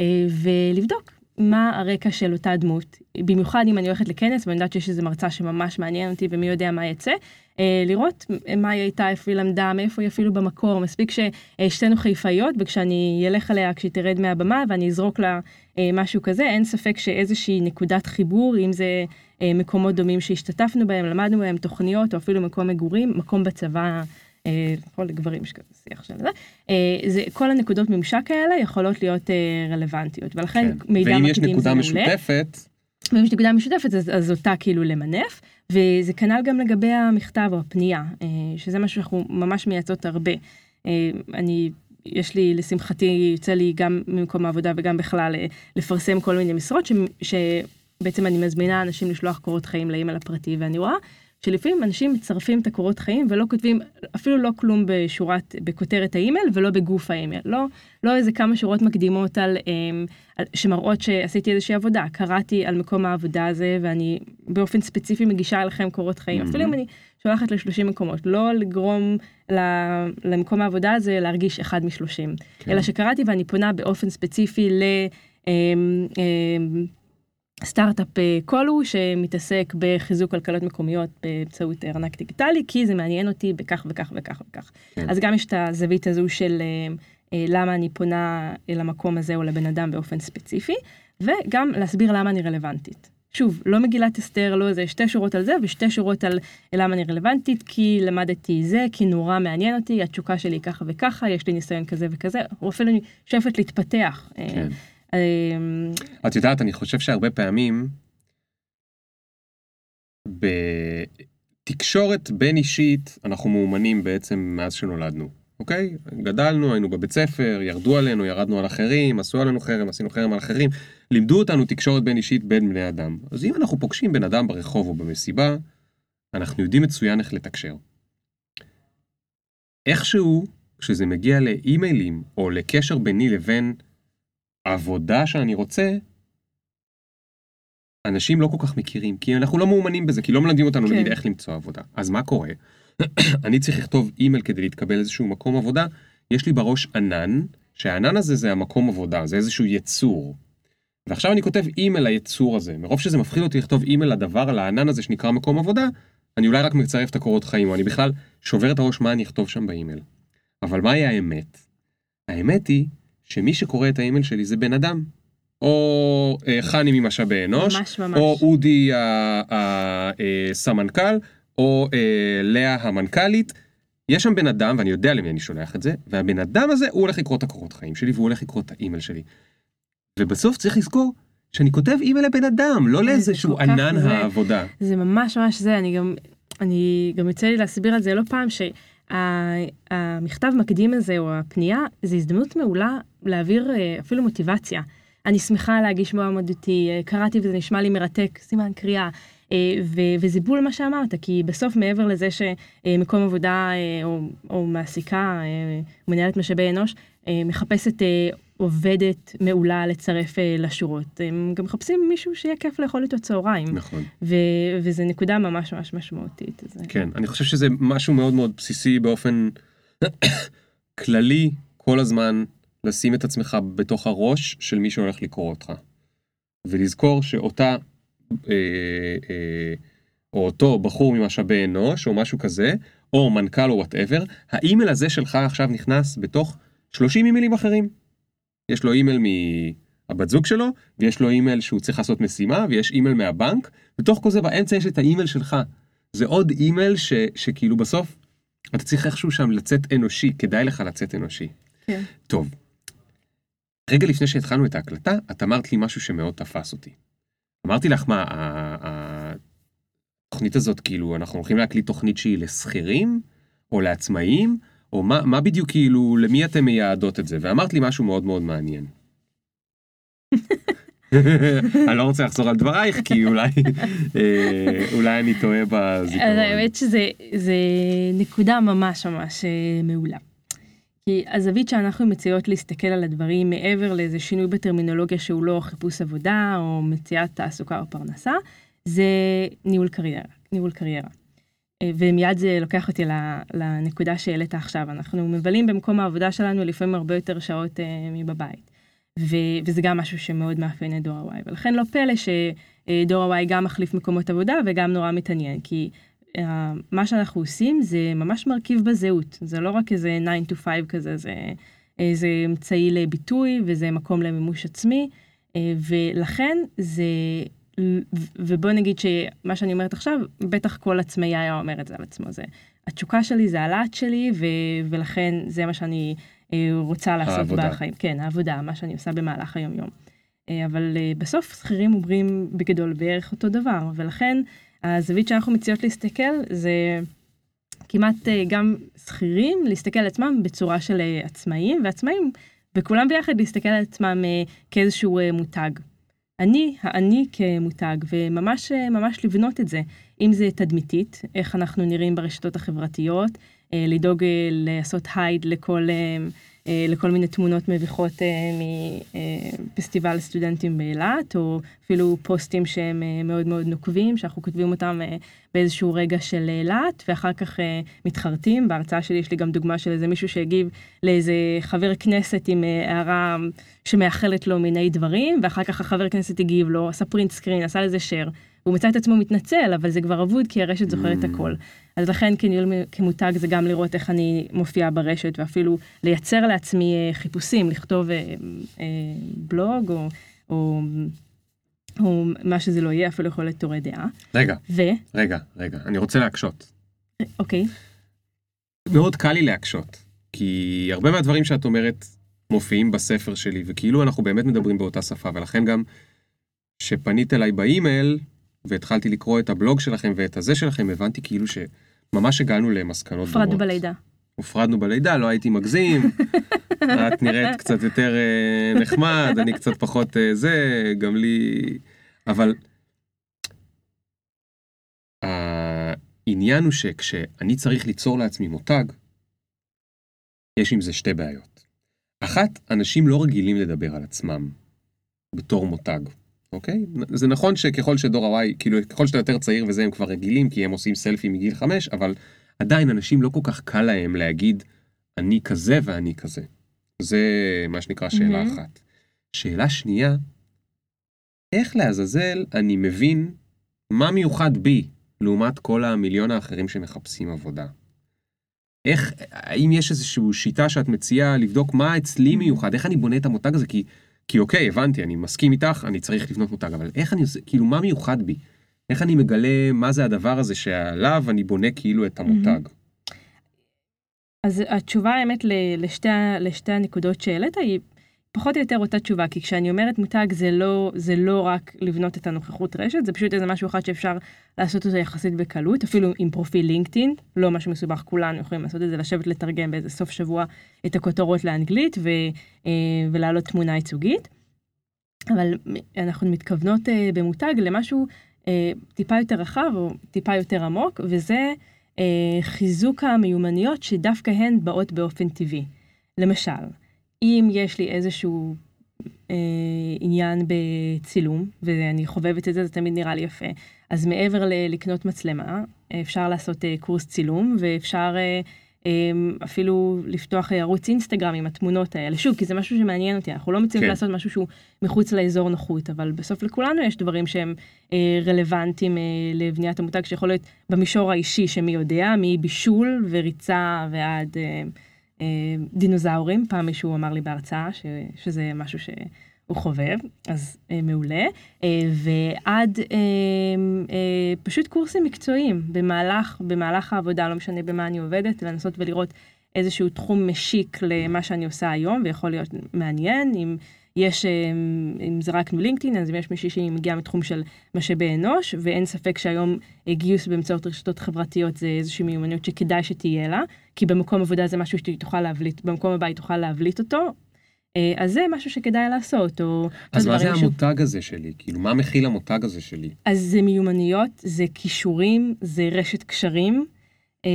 אה, ולבדוק מה הרקע של אותה דמות? במיוחד אם אני הולכת לכנס ואני יודעת שיש איזה מרצה שממש מעניין אותי ומי יודע מה יצא אה, לראות מה היא הייתה איפה היא למדה מאיפה היא אפילו במקור. מספיק ששתינו חיפאיות וכשאני אלך עליה כשהיא תרד מהבמה ואני אזרוק לה אה, משהו כזה, אין ספק שאיזושהי נקודת חיבור, אם זה אה, מקומות דומים שהשתתפנו בהם, למדנו בהם תוכניות, או אפילו מקום מגורים, מקום בצבא, כל הגברים שכזה שיח של זה, זה, כל הנקודות ממשק האלה יכולות להיות רלוונטיות, ולכן כן. מידע מקדים זה מעולה. ואם יש נקודה משותפת, ואם יש נקודה משותפת אז, אז אותה כאילו למנף, וזה כנ"ל גם לגבי המכתב או הפנייה, שזה משהו שאנחנו ממש מייצאות הרבה. אני יש לי, לשמחתי, יוצא לי גם ממקום העבודה וגם בכלל אה, לפרסם כל מיני משרות ש, שבעצם אני מזמינה אנשים לשלוח קורות חיים לאימייל הפרטי, ואני רואה שלפעמים אנשים מצרפים את הקורות חיים ולא כותבים אפילו לא כלום בשורת, בכותרת האימייל ולא בגוף האימייל, לא, לא איזה כמה שורות מקדימות על, אמ, על, שמראות שעשיתי איזושהי עבודה, קראתי על מקום העבודה הזה ואני באופן ספציפי מגישה אליכם קורות חיים, mm-hmm. אפילו אם אני שולחת ל-30 מקומות, לא לגרום למקום העבודה הזה להרגיש אחד משלושים, כן. אלא שקראתי ואני פונה באופן ספציפי ל... סטארט-אפ אה, כלשהו שמתעסק בחיזוק כלכלות מקומיות באמצעות ארנק דיגיטלי, כי זה מעניין אותי בכך וכך וכך וכך. כן. אז גם יש את הזווית הזו של אה, אה, למה אני פונה למקום הזה או לבן אדם באופן ספציפי, וגם להסביר למה אני רלוונטית. שוב, לא מגילת אסתר, לא איזה שתי שורות על זה ושתי שורות על למה אני רלוונטית, כי למדתי זה, כי נורא מעניין אותי, התשוקה שלי ככה וככה, יש לי ניסיון כזה וכזה, או אפילו אני שואפת להתפתח. כן. אמ, את יודעת, אני חושב שהרבה פעמים בתקשורת בין אישית אנחנו מאומנים בעצם מאז שנולדנו, אוקיי? גדלנו, היינו בבית ספר, ירדו עלינו, ירדנו על אחרים, עשו עלינו חרם, עשינו חרם על אחרים, לימדו אותנו תקשורת בין אישית בין בני אדם. אז אם אנחנו פוגשים בן אדם ברחוב או במסיבה, אנחנו יודעים מצוין איך לתקשר. איכשהו, כשזה מגיע לאימיילים או לקשר ביני לבין העבודה שאני רוצה, אנשים לא כל כך מכירים, כי אנחנו לא מאומנים בזה, כי לא מלמדים אותנו כן. נגיד איך למצוא עבודה. אז מה קורה? אני צריך לכתוב אימייל כדי להתקבל איזשהו מקום עבודה, יש לי בראש ענן, שהענן הזה זה המקום עבודה, זה איזשהו יצור. ועכשיו אני כותב אימייל ליצור הזה, מרוב שזה מפחיד אותי לכתוב אימייל לדבר, על הענן הזה שנקרא מקום עבודה, אני אולי רק מצרף את הקורות חיים, או אני בכלל שובר את הראש מה אני אכתוב שם באימייל. אבל מהי האמת? האמת היא שמי שקורא את האימייל שלי זה בן אדם. או אה, חני ממשאבי אנוש, ממש ממש. או אודי הסמנכ"ל, אה, או אה, לאה המנכ"לית. יש שם בן אדם, ואני יודע למי אני שולח את זה, והבן אדם הזה, הוא הולך לקרוא את הקורות חיים שלי, והוא הולך לקרוא את האימייל שלי. ובסוף צריך לזכור שאני כותב אימייל לבן אדם, לא לאיזשהו ענן זה, העבודה. זה ממש ממש זה, אני גם, אני גם יוצא לי להסביר על זה לא פעם, ש... המכתב מקדים הזה או הפנייה זה הזדמנות מעולה להעביר אה, אפילו מוטיבציה. אני שמחה להגיש מועמדותי, אה, קראתי וזה נשמע לי מרתק, סימן קריאה. אה, וזה בול מה שאמרת, כי בסוף מעבר לזה שמקום עבודה או, או מעסיקה, מנהלת משאבי אנוש, מחפשת עובדת מעולה לצרף לשורות. הם גם מחפשים מישהו שיהיה כיף לאכול איתו צהריים. נכון. ו- וזה נקודה ממש ממש משמעותית. כן, אני חושב שזה משהו מאוד מאוד בסיסי באופן כללי, כל הזמן לשים את עצמך בתוך הראש של מי שהולך לקרוא אותך. ולזכור שאותה, אה, אה, או אותו בחור ממשאבי אנוש, או משהו כזה, או מנכ"ל או whatever, האימייל הזה שלך עכשיו נכנס בתוך 30 אימיילים אחרים. יש לו אימייל מהבת זוג שלו, ויש לו אימייל שהוא צריך לעשות משימה, ויש אימייל מהבנק, בתוך כל זה באמצע יש את האימייל שלך. זה עוד אימייל ש, שכאילו בסוף אתה צריך איכשהו שם לצאת אנושי, כדאי לך לצאת אנושי. כן. טוב. רגע לפני שהתחלנו את ההקלטה, את אמרת לי משהו שמאוד תפס אותי. אמרתי לך, מה, התוכנית הזאת, כאילו, אנחנו הולכים להקליט תוכנית שהיא לשכירים, או לעצמאים, או מה, מה בדיוק, כאילו, למי אתם מייעדות את זה? ואמרת לי משהו מאוד מאוד מעניין. אני לא רוצה לחזור על דברייך כי אולי אה, אולי אני טועה בזיכרון. האמת שזה נקודה ממש ממש אה, מעולה. כי הזווית שאנחנו מציעות להסתכל על הדברים מעבר לאיזה שינוי בטרמינולוגיה שהוא לא חיפוש עבודה או מציאת תעסוקה או פרנסה, זה ניהול קריירה. ניהול קריירה. אה, ומיד זה לוקח אותי לנקודה שהעלית עכשיו. אנחנו מבלים במקום העבודה שלנו לפעמים הרבה יותר שעות מבבית. ו- וזה גם משהו שמאוד מאפיין את דור ה-Y, ולכן לא פלא שדור ה-Y גם מחליף מקומות עבודה וגם נורא מתעניין, כי מה שאנחנו עושים זה ממש מרכיב בזהות, זה לא רק איזה 9 to 5 כזה, זה איזה אמצעי לביטוי וזה מקום למימוש עצמי, uh, ולכן זה, ובוא נגיד שמה שאני אומרת עכשיו, בטח כל עצמאי היה אומר את זה על עצמו, זה התשוקה שלי זה הלהט שלי, ו- ולכן זה מה שאני אה, רוצה לעשות העבודה. בחיים. כן, העבודה, מה שאני עושה במהלך היום-יום. אה, אבל אה, בסוף שכירים אומרים בגדול בערך אותו דבר, ולכן הזווית שאנחנו מציעות להסתכל זה כמעט גם שכירים להסתכל על עצמם בצורה של עצמאים, ועצמאים, וכולם ביחד להסתכל על עצמם כאיזשהו מותג. אני, האני כמותג, וממש ממש לבנות את זה. אם זה תדמיתית, איך אנחנו נראים ברשתות החברתיות, לדאוג לעשות הייד לכל... אה, לכל מיני תמונות מביכות אה, מפסטיבל סטודנטים באילת, או אפילו פוסטים שהם אה, מאוד מאוד נוקבים, שאנחנו כותבים אותם באיזשהו רגע של אילת, ואחר כך מתחרטים. בהרצאה שלי יש לי גם דוגמה של איזה מישהו שהגיב לאיזה חבר כנסת עם הערה שמאחלת לו מיני דברים, ואחר כך החבר כנסת הגיב לו, עשה פרינט סקרין, עשה לזה share. הוא מצא את עצמו מתנצל, אבל זה כבר אבוד כי הרשת זוכרת mm. הכל. אז לכן כניהול כמותג זה גם לראות איך אני מופיעה ברשת, ואפילו לייצר לעצמי אה, חיפושים, לכתוב אה, אה, בלוג או, או, או מה שזה לא יהיה, אפילו יכול להיות תורי דעה. רגע, ו... רגע, רגע, אני רוצה להקשות. אוקיי. מאוד קל לי להקשות, כי הרבה מהדברים שאת אומרת מופיעים בספר שלי, וכאילו אנחנו באמת מדברים באותה שפה, ולכן גם כשפנית אליי באימייל, והתחלתי לקרוא את הבלוג שלכם ואת הזה שלכם, הבנתי כאילו שממש הגענו למסקנות דומות. הופרדנו בלידה. הופרדנו בלידה, לא הייתי מגזים, את נראית קצת יותר uh, נחמד, אני קצת פחות uh, זה, גם לי... אבל העניין הוא שכשאני צריך ליצור לעצמי מותג, יש עם זה שתי בעיות. אחת, אנשים לא רגילים לדבר על עצמם בתור מותג. אוקיי? זה נכון שככל שדור ה-Y, כאילו, ככל שאתה יותר צעיר וזה, הם כבר רגילים, כי הם עושים סלפי מגיל 5, אבל עדיין אנשים לא כל כך קל להם להגיד, אני כזה ואני כזה. זה מה שנקרא שאלה mm-hmm. אחת. שאלה שנייה, איך לעזאזל אני מבין מה מיוחד בי לעומת כל המיליון האחרים שמחפשים עבודה? איך, האם יש איזושהי שיטה שאת מציעה לבדוק מה אצלי מיוחד, איך אני בונה את המותג הזה? כי כי אוקיי, הבנתי, אני מסכים איתך, אני צריך לבנות מותג, אבל איך אני עושה, כאילו, מה מיוחד בי? איך אני מגלה מה זה הדבר הזה שעליו אני בונה כאילו את המותג? אז התשובה האמת לשתי, לשתי הנקודות שהעלית היא פחות או יותר אותה תשובה, כי כשאני אומרת מותג זה לא, זה לא רק לבנות את הנוכחות רשת, זה פשוט איזה משהו אחד שאפשר לעשות אותו יחסית בקלות, אפילו עם פרופיל לינקדאין, לא משהו מסובך, כולנו יכולים לעשות את זה, לשבת לתרגם באיזה סוף שבוע את הכותרות לאנגלית ו, אה, ולהעלות תמונה ייצוגית. אבל אנחנו מתכוונות אה, במותג למשהו אה, טיפה יותר רחב או טיפה יותר עמוק, וזה חיזוק המיומנויות שדווקא הן באות באופן טבעי. למשל, אם יש לי איזשהו אה, עניין בצילום, ואני חובבת את זה, זה תמיד נראה לי יפה, אז מעבר ללקנות מצלמה, אפשר לעשות אה, קורס צילום, ואפשר אה, אה, אפילו לפתוח ערוץ אינסטגרם עם התמונות האלה. שוב, כי זה משהו שמעניין אותי, אנחנו לא מציעים כן. לעשות משהו שהוא מחוץ לאזור נוחות, אבל בסוף לכולנו יש דברים שהם אה, רלוונטיים אה, לבניית המותג, שיכול להיות במישור האישי, שמי יודע, מבישול וריצה ועד... אה, אה, דינוזאורים, פעם מישהו אמר לי בהרצאה ש, שזה משהו שהוא חובב, אז אה, מעולה. אה, ועד אה, אה, פשוט קורסים מקצועיים במהלך, במהלך העבודה, לא משנה במה אני עובדת, לנסות ולראות איזשהו תחום משיק למה שאני עושה היום, ויכול להיות מעניין, אם... יש, אמ, אם זה רק מלינקדאין, אז אם יש מישהי שהיא מגיעה מתחום של משאבי אנוש, ואין ספק שהיום גיוס באמצעות רשתות חברתיות זה איזושהי מיומנות שכדאי שתהיה לה, כי במקום עבודה זה משהו שהיא תוכל להבליט, במקום הבא היא תוכל להבליט אותו, אה, אז זה משהו שכדאי לעשות, או... אז מה זה המותג הזה שלי? כאילו, מה מכיל המותג הזה שלי? אז זה מיומנויות, זה כישורים, זה רשת קשרים. אה,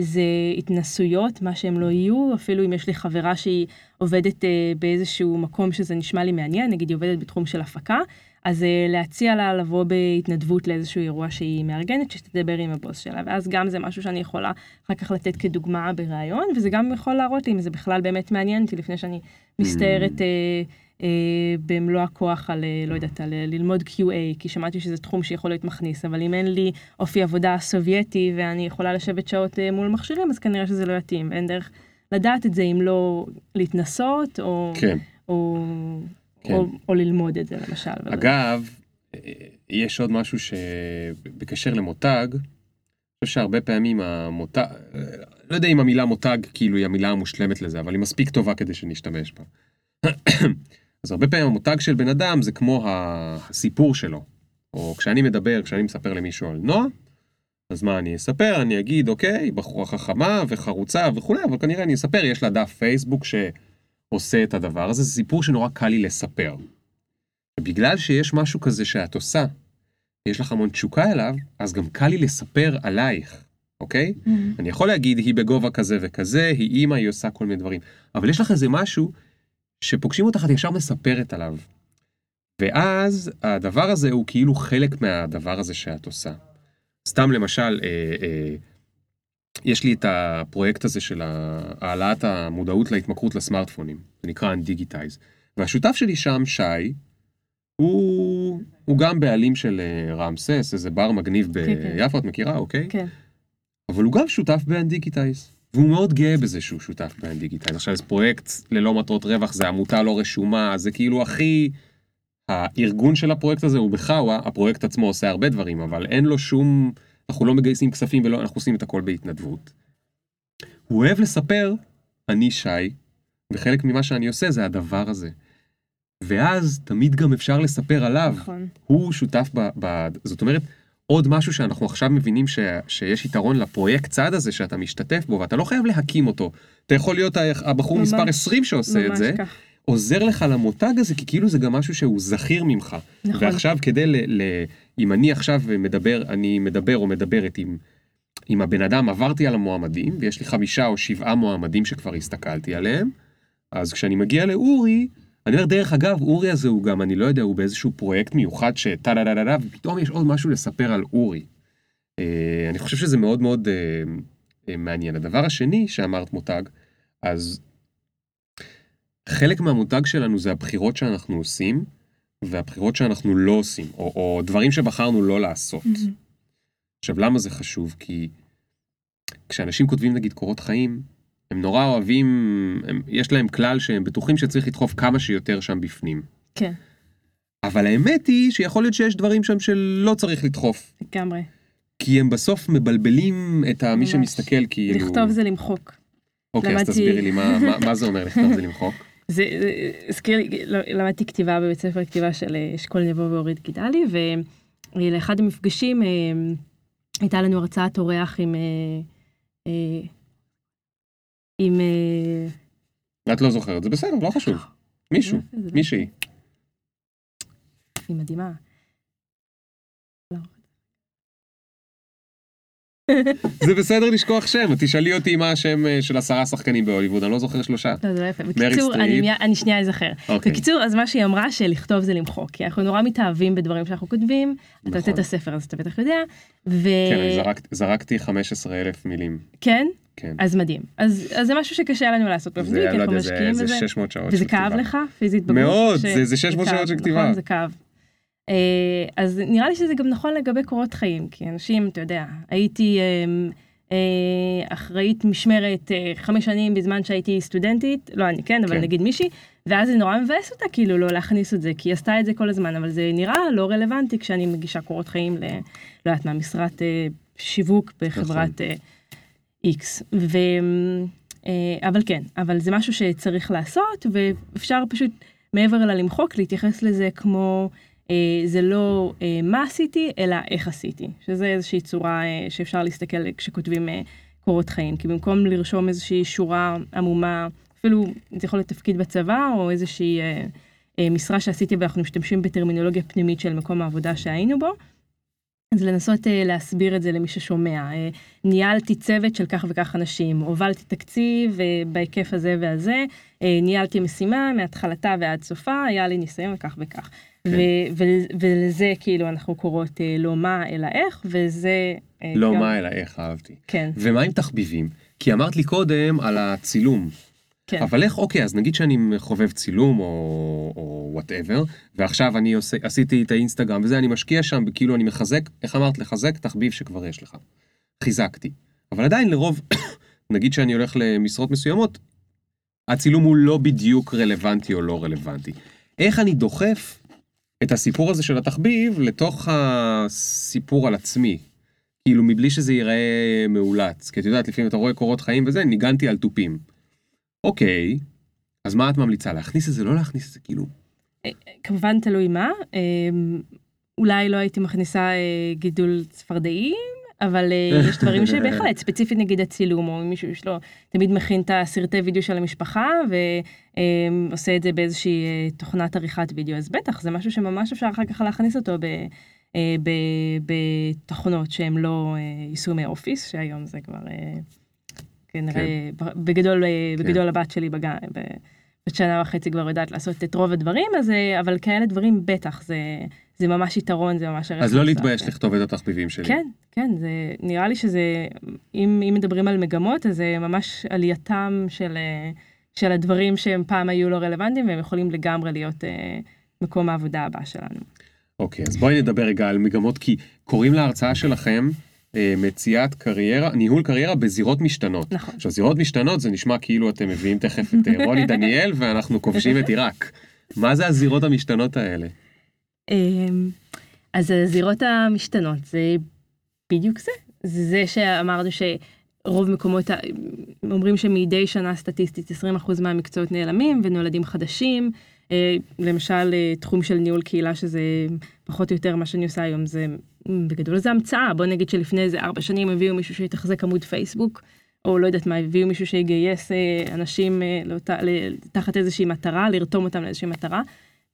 זה התנסויות, מה שהם לא יהיו, אפילו אם יש לי חברה שהיא עובדת אה, באיזשהו מקום שזה נשמע לי מעניין, נגיד היא עובדת בתחום של הפקה, אז אה, להציע לה לבוא בהתנדבות לאיזשהו אירוע שהיא מארגנת, שתדבר עם הבוס שלה, ואז גם זה משהו שאני יכולה אחר כך לתת כדוגמה בריאיון, וזה גם יכול להראות לי אם זה בכלל באמת מעניין אותי לפני שאני מסתערת. Mm. אה, במלוא הכוח על, אה, לא יודעת, על אה, ללמוד QA, כי שמעתי שזה תחום שיכול להיות מכניס, אבל אם אין לי אופי עבודה סובייטי ואני יכולה לשבת שעות מול מכשירים, אז כנראה שזה לא יתאים, ואין דרך לדעת את זה אם לא להתנסות, או, כן. או, כן. או, או ללמוד את זה למשל. אגב, יש עוד משהו שבקשר למותג, חושב שהרבה פעמים המותג, לא יודע אם המילה מותג כאילו היא המילה המושלמת לזה, אבל היא מספיק טובה כדי שנשתמש בה. אז הרבה פעמים המותג של בן אדם זה כמו הסיפור שלו. או כשאני מדבר, כשאני מספר למישהו על נועה, אז מה אני אספר? אני אגיד, אוקיי, בחורה חכמה וחרוצה וכולי, אבל כנראה אני אספר, יש לה דף פייסבוק שעושה את הדבר הזה, זה סיפור שנורא קל לי לספר. ובגלל שיש משהו כזה שאת עושה, יש לך המון תשוקה אליו, אז גם קל לי לספר עלייך, אוקיי? Mm. אני יכול להגיד, היא בגובה כזה וכזה, היא אימא, היא עושה כל מיני דברים. אבל יש לך איזה משהו שפוגשים אותך, את ישר מספרת עליו. ואז הדבר הזה הוא כאילו חלק מהדבר הזה שאת עושה. סתם למשל, אה, אה, יש לי את הפרויקט הזה של העלאת המודעות להתמכרות לסמארטפונים, זה נקרא Undigitize. והשותף שלי שם, שי, הוא, הוא גם בעלים של אה, רמסס, איזה בר מגניב כן, כן. ביפו, את מכירה, אוקיי? כן. אבל הוא גם שותף ב Undigitize. והוא מאוד גאה בזה שהוא שותף ב Undigitize. עכשיו, זה פרויקט ללא מטרות רווח, זה עמותה לא רשומה, זה כאילו הכי... הארגון של הפרויקט הזה הוא בחאווה, הפרויקט עצמו עושה הרבה דברים, אבל אין לו שום... אנחנו לא מגייסים כספים ולא, אנחנו עושים את הכל בהתנדבות. הוא אוהב לספר, אני שי, וחלק ממה שאני עושה זה הדבר הזה. ואז תמיד גם אפשר לספר עליו. נכון. הוא שותף ב... ב זאת אומרת, עוד משהו שאנחנו עכשיו מבינים ש, שיש יתרון לפרויקט צעד הזה שאתה משתתף בו, ואתה לא חייב להקים אותו. אתה יכול להיות הבחור ממש, מספר 20 שעושה את זה, כך. עוזר לך למותג הזה, כי כאילו זה גם משהו שהוא זכיר ממך. נכון. ועכשיו כדי ל... ל אם אני עכשיו מדבר, אני מדבר או מדברת עם, עם הבן אדם, עברתי על המועמדים, ויש לי חמישה או שבעה מועמדים שכבר הסתכלתי עליהם, אז כשאני מגיע לאורי, אני אומר, דרך אגב, אורי הזה הוא גם, אני לא יודע, הוא באיזשהו פרויקט מיוחד שטה דה דה דה דה, ופתאום יש עוד משהו לספר על אורי. אה, אני חושב שזה מאוד מאוד אה, אה, מעניין. הדבר השני שאמרת מותג, אז חלק מהמותג שלנו זה הבחירות שאנחנו עושים, והבחירות שאנחנו לא עושים, או, או דברים שבחרנו לא לעשות. מהמם. עכשיו, למה זה חשוב? כי כשאנשים כותבים נגיד קורות חיים, הם נורא אוהבים, הם, יש להם כלל שהם בטוחים שצריך לדחוף כמה שיותר שם בפנים. כן, אבל האמת היא שיכול להיות שיש דברים שם שלא צריך לדחוף. לגמרי. כי הם בסוף מבלבלים את מי ממש. שמסתכל כאילו... לכתוב זה למחוק. אוקיי, אז למדתי- תסבירי לי מה, מה, מה זה אומר לכתוב זה למחוק. זה הזכיר לי, לא- למדתי כתיבה בבית ספר כתיבה של אה, אשכול נבו ואורית גידלי, ולאחד המפגשים אה, הייתה לנו הרצאת אורח עם... אה, אה, עם... אה, את לא זוכרת, זה בסדר, לא חשוב. מישהו, זה לא- מישהי. היא מדהימה. זה בסדר לשכוח שם, תשאלי אותי מה השם אה, של עשרה שחקנים בהוליווד, אני לא זוכר שלושה. לא, זה לא יפה. בקיצור. אני אני שנייה אזכר. אוקיי. בקיצור, אז מה שהיא אמרה שלכתוב זה למחוק, כי אנחנו נורא מתאהבים בדברים שאנחנו כותבים, אתה נכון. יוצא את הספר אז אתה בטח יודע, ו... כן, אני זרקת- זרקתי 15 אלף מילים. כן? כן. אז מדהים. אז אז זה משהו שקשה לנו לעשות באופן זה, כי לא אנחנו זה- משקיעים זה בזה. 600 שעות וזה כאב. לך פיזית בגוף? מאוד, ש- זה- זה 600 כאב, שעות של נכון, כתיבה. זה כאב. אה, אז נראה לי שזה גם נכון לגבי קורות חיים, כי אנשים, אתה יודע, הייתי אה, אה, אחראית משמרת חמש שנים בזמן שהייתי סטודנטית, לא אני כן, אבל כן. נגיד מישהי, ואז זה נורא מבאס אותה כאילו לא להכניס את זה, כי היא עשתה את זה כל הזמן, אבל זה נראה לא רלוונטי כשאני מגישה קורות חיים ל... לא יודעת מה, משרת שיווק בחברת אה, X. ו... אה, אבל כן, אבל זה משהו שצריך לעשות, ואפשר פשוט מעבר ללמחוק להתייחס לזה כמו אה, זה לא אה, מה עשיתי, אלא איך עשיתי, שזה איזושהי צורה שאפשר להסתכל כשכותבים קורות חיים, כי במקום לרשום איזושהי שורה עמומה, אפילו זה יכול להיות תפקיד בצבא, או איזושהי משרה שעשיתי ואנחנו משתמשים בטרמינולוגיה פנימית של מקום העבודה שהיינו בו. אז לנסות אה, להסביר את זה למי ששומע. אה, ניהלתי צוות של כך וכך אנשים, הובלתי תקציב אה, בהיקף הזה והזה, ניהלתי משימה מהתחלתה ועד סופה, היה לי ניסיון וכך וכך. כן. ולזה כאילו אנחנו קוראות לא מה אלא איך, וזה... לא מה אלא איך אהבתי. כן, ומה עם תחביבים? כי אמרת לי קודם על הצילום. כן. אבל איך, אוקיי, אז נגיד שאני חובב צילום או וואטאבר, ועכשיו אני עושה, עשיתי את האינסטגרם וזה, אני משקיע שם, כאילו אני מחזק, איך אמרת? לחזק תחביב שכבר יש לך. חיזקתי. אבל עדיין לרוב, נגיד שאני הולך למשרות מסוימות, הצילום הוא לא בדיוק רלוונטי או לא רלוונטי. איך אני דוחף את הסיפור הזה של התחביב לתוך הסיפור על עצמי? כאילו מבלי שזה ייראה מאולץ. כי את יודעת, לפעמים אתה רואה קורות חיים וזה, ניגנתי על תופים. אוקיי, אז מה את ממליצה? להכניס את זה, לא להכניס את זה, כאילו? כמובן תלוי מה, אה, אולי לא הייתי מכניסה אה, גידול צפרדעים, אבל אה, יש דברים שבהחלט, ספציפית נגיד הצילום, או מישהו יש לו, תמיד מכין את הסרטי וידאו של המשפחה, ועושה את זה באיזושהי אה, תוכנת עריכת וידאו, אז בטח, זה משהו שממש אפשר אחר כך להכניס אותו. אה, בתוכנות שהן לא יישומי אופיס, שהיום זה כבר כנראה כן. בגדול, כן. בגדול הבת שלי בגן, בת שנה וחצי כבר יודעת לעשות את רוב הדברים, אז, אבל כאלה דברים בטח, זה, זה ממש יתרון, זה ממש... אז לא להתבייש לכתוב את התחביבים שלי. כן, כן, זה נראה לי שזה, אם, אם מדברים על מגמות, אז זה ממש עלייתם של, של הדברים שהם פעם היו לא רלוונטיים, והם יכולים לגמרי להיות אה, מקום העבודה הבא שלנו. אוקיי, אז בואי נדבר רגע על מגמות, כי קוראים להרצאה שלכם אה, מציאת קריירה, ניהול קריירה בזירות משתנות. נכון. עכשיו, זירות משתנות זה נשמע כאילו אתם מביאים תכף את אה, רוני דניאל ואנחנו כובשים את עיראק. מה זה הזירות המשתנות האלה? אמ, אז הזירות המשתנות זה בדיוק זה. זה זה שאמרנו שרוב מקומות, אומרים שמדי שנה סטטיסטית 20% מהמקצועות נעלמים ונולדים חדשים. אה, למשל אה, תחום של ניהול קהילה שזה פחות או יותר מה שאני עושה היום זה בגדול זה המצאה בוא נגיד שלפני איזה ארבע שנים הביאו מישהו שיתחזק עמוד פייסבוק או לא יודעת מה הביאו מישהו שיגייס אה, אנשים תחת איזושהי מטרה לרתום אותם לאיזושהי מטרה.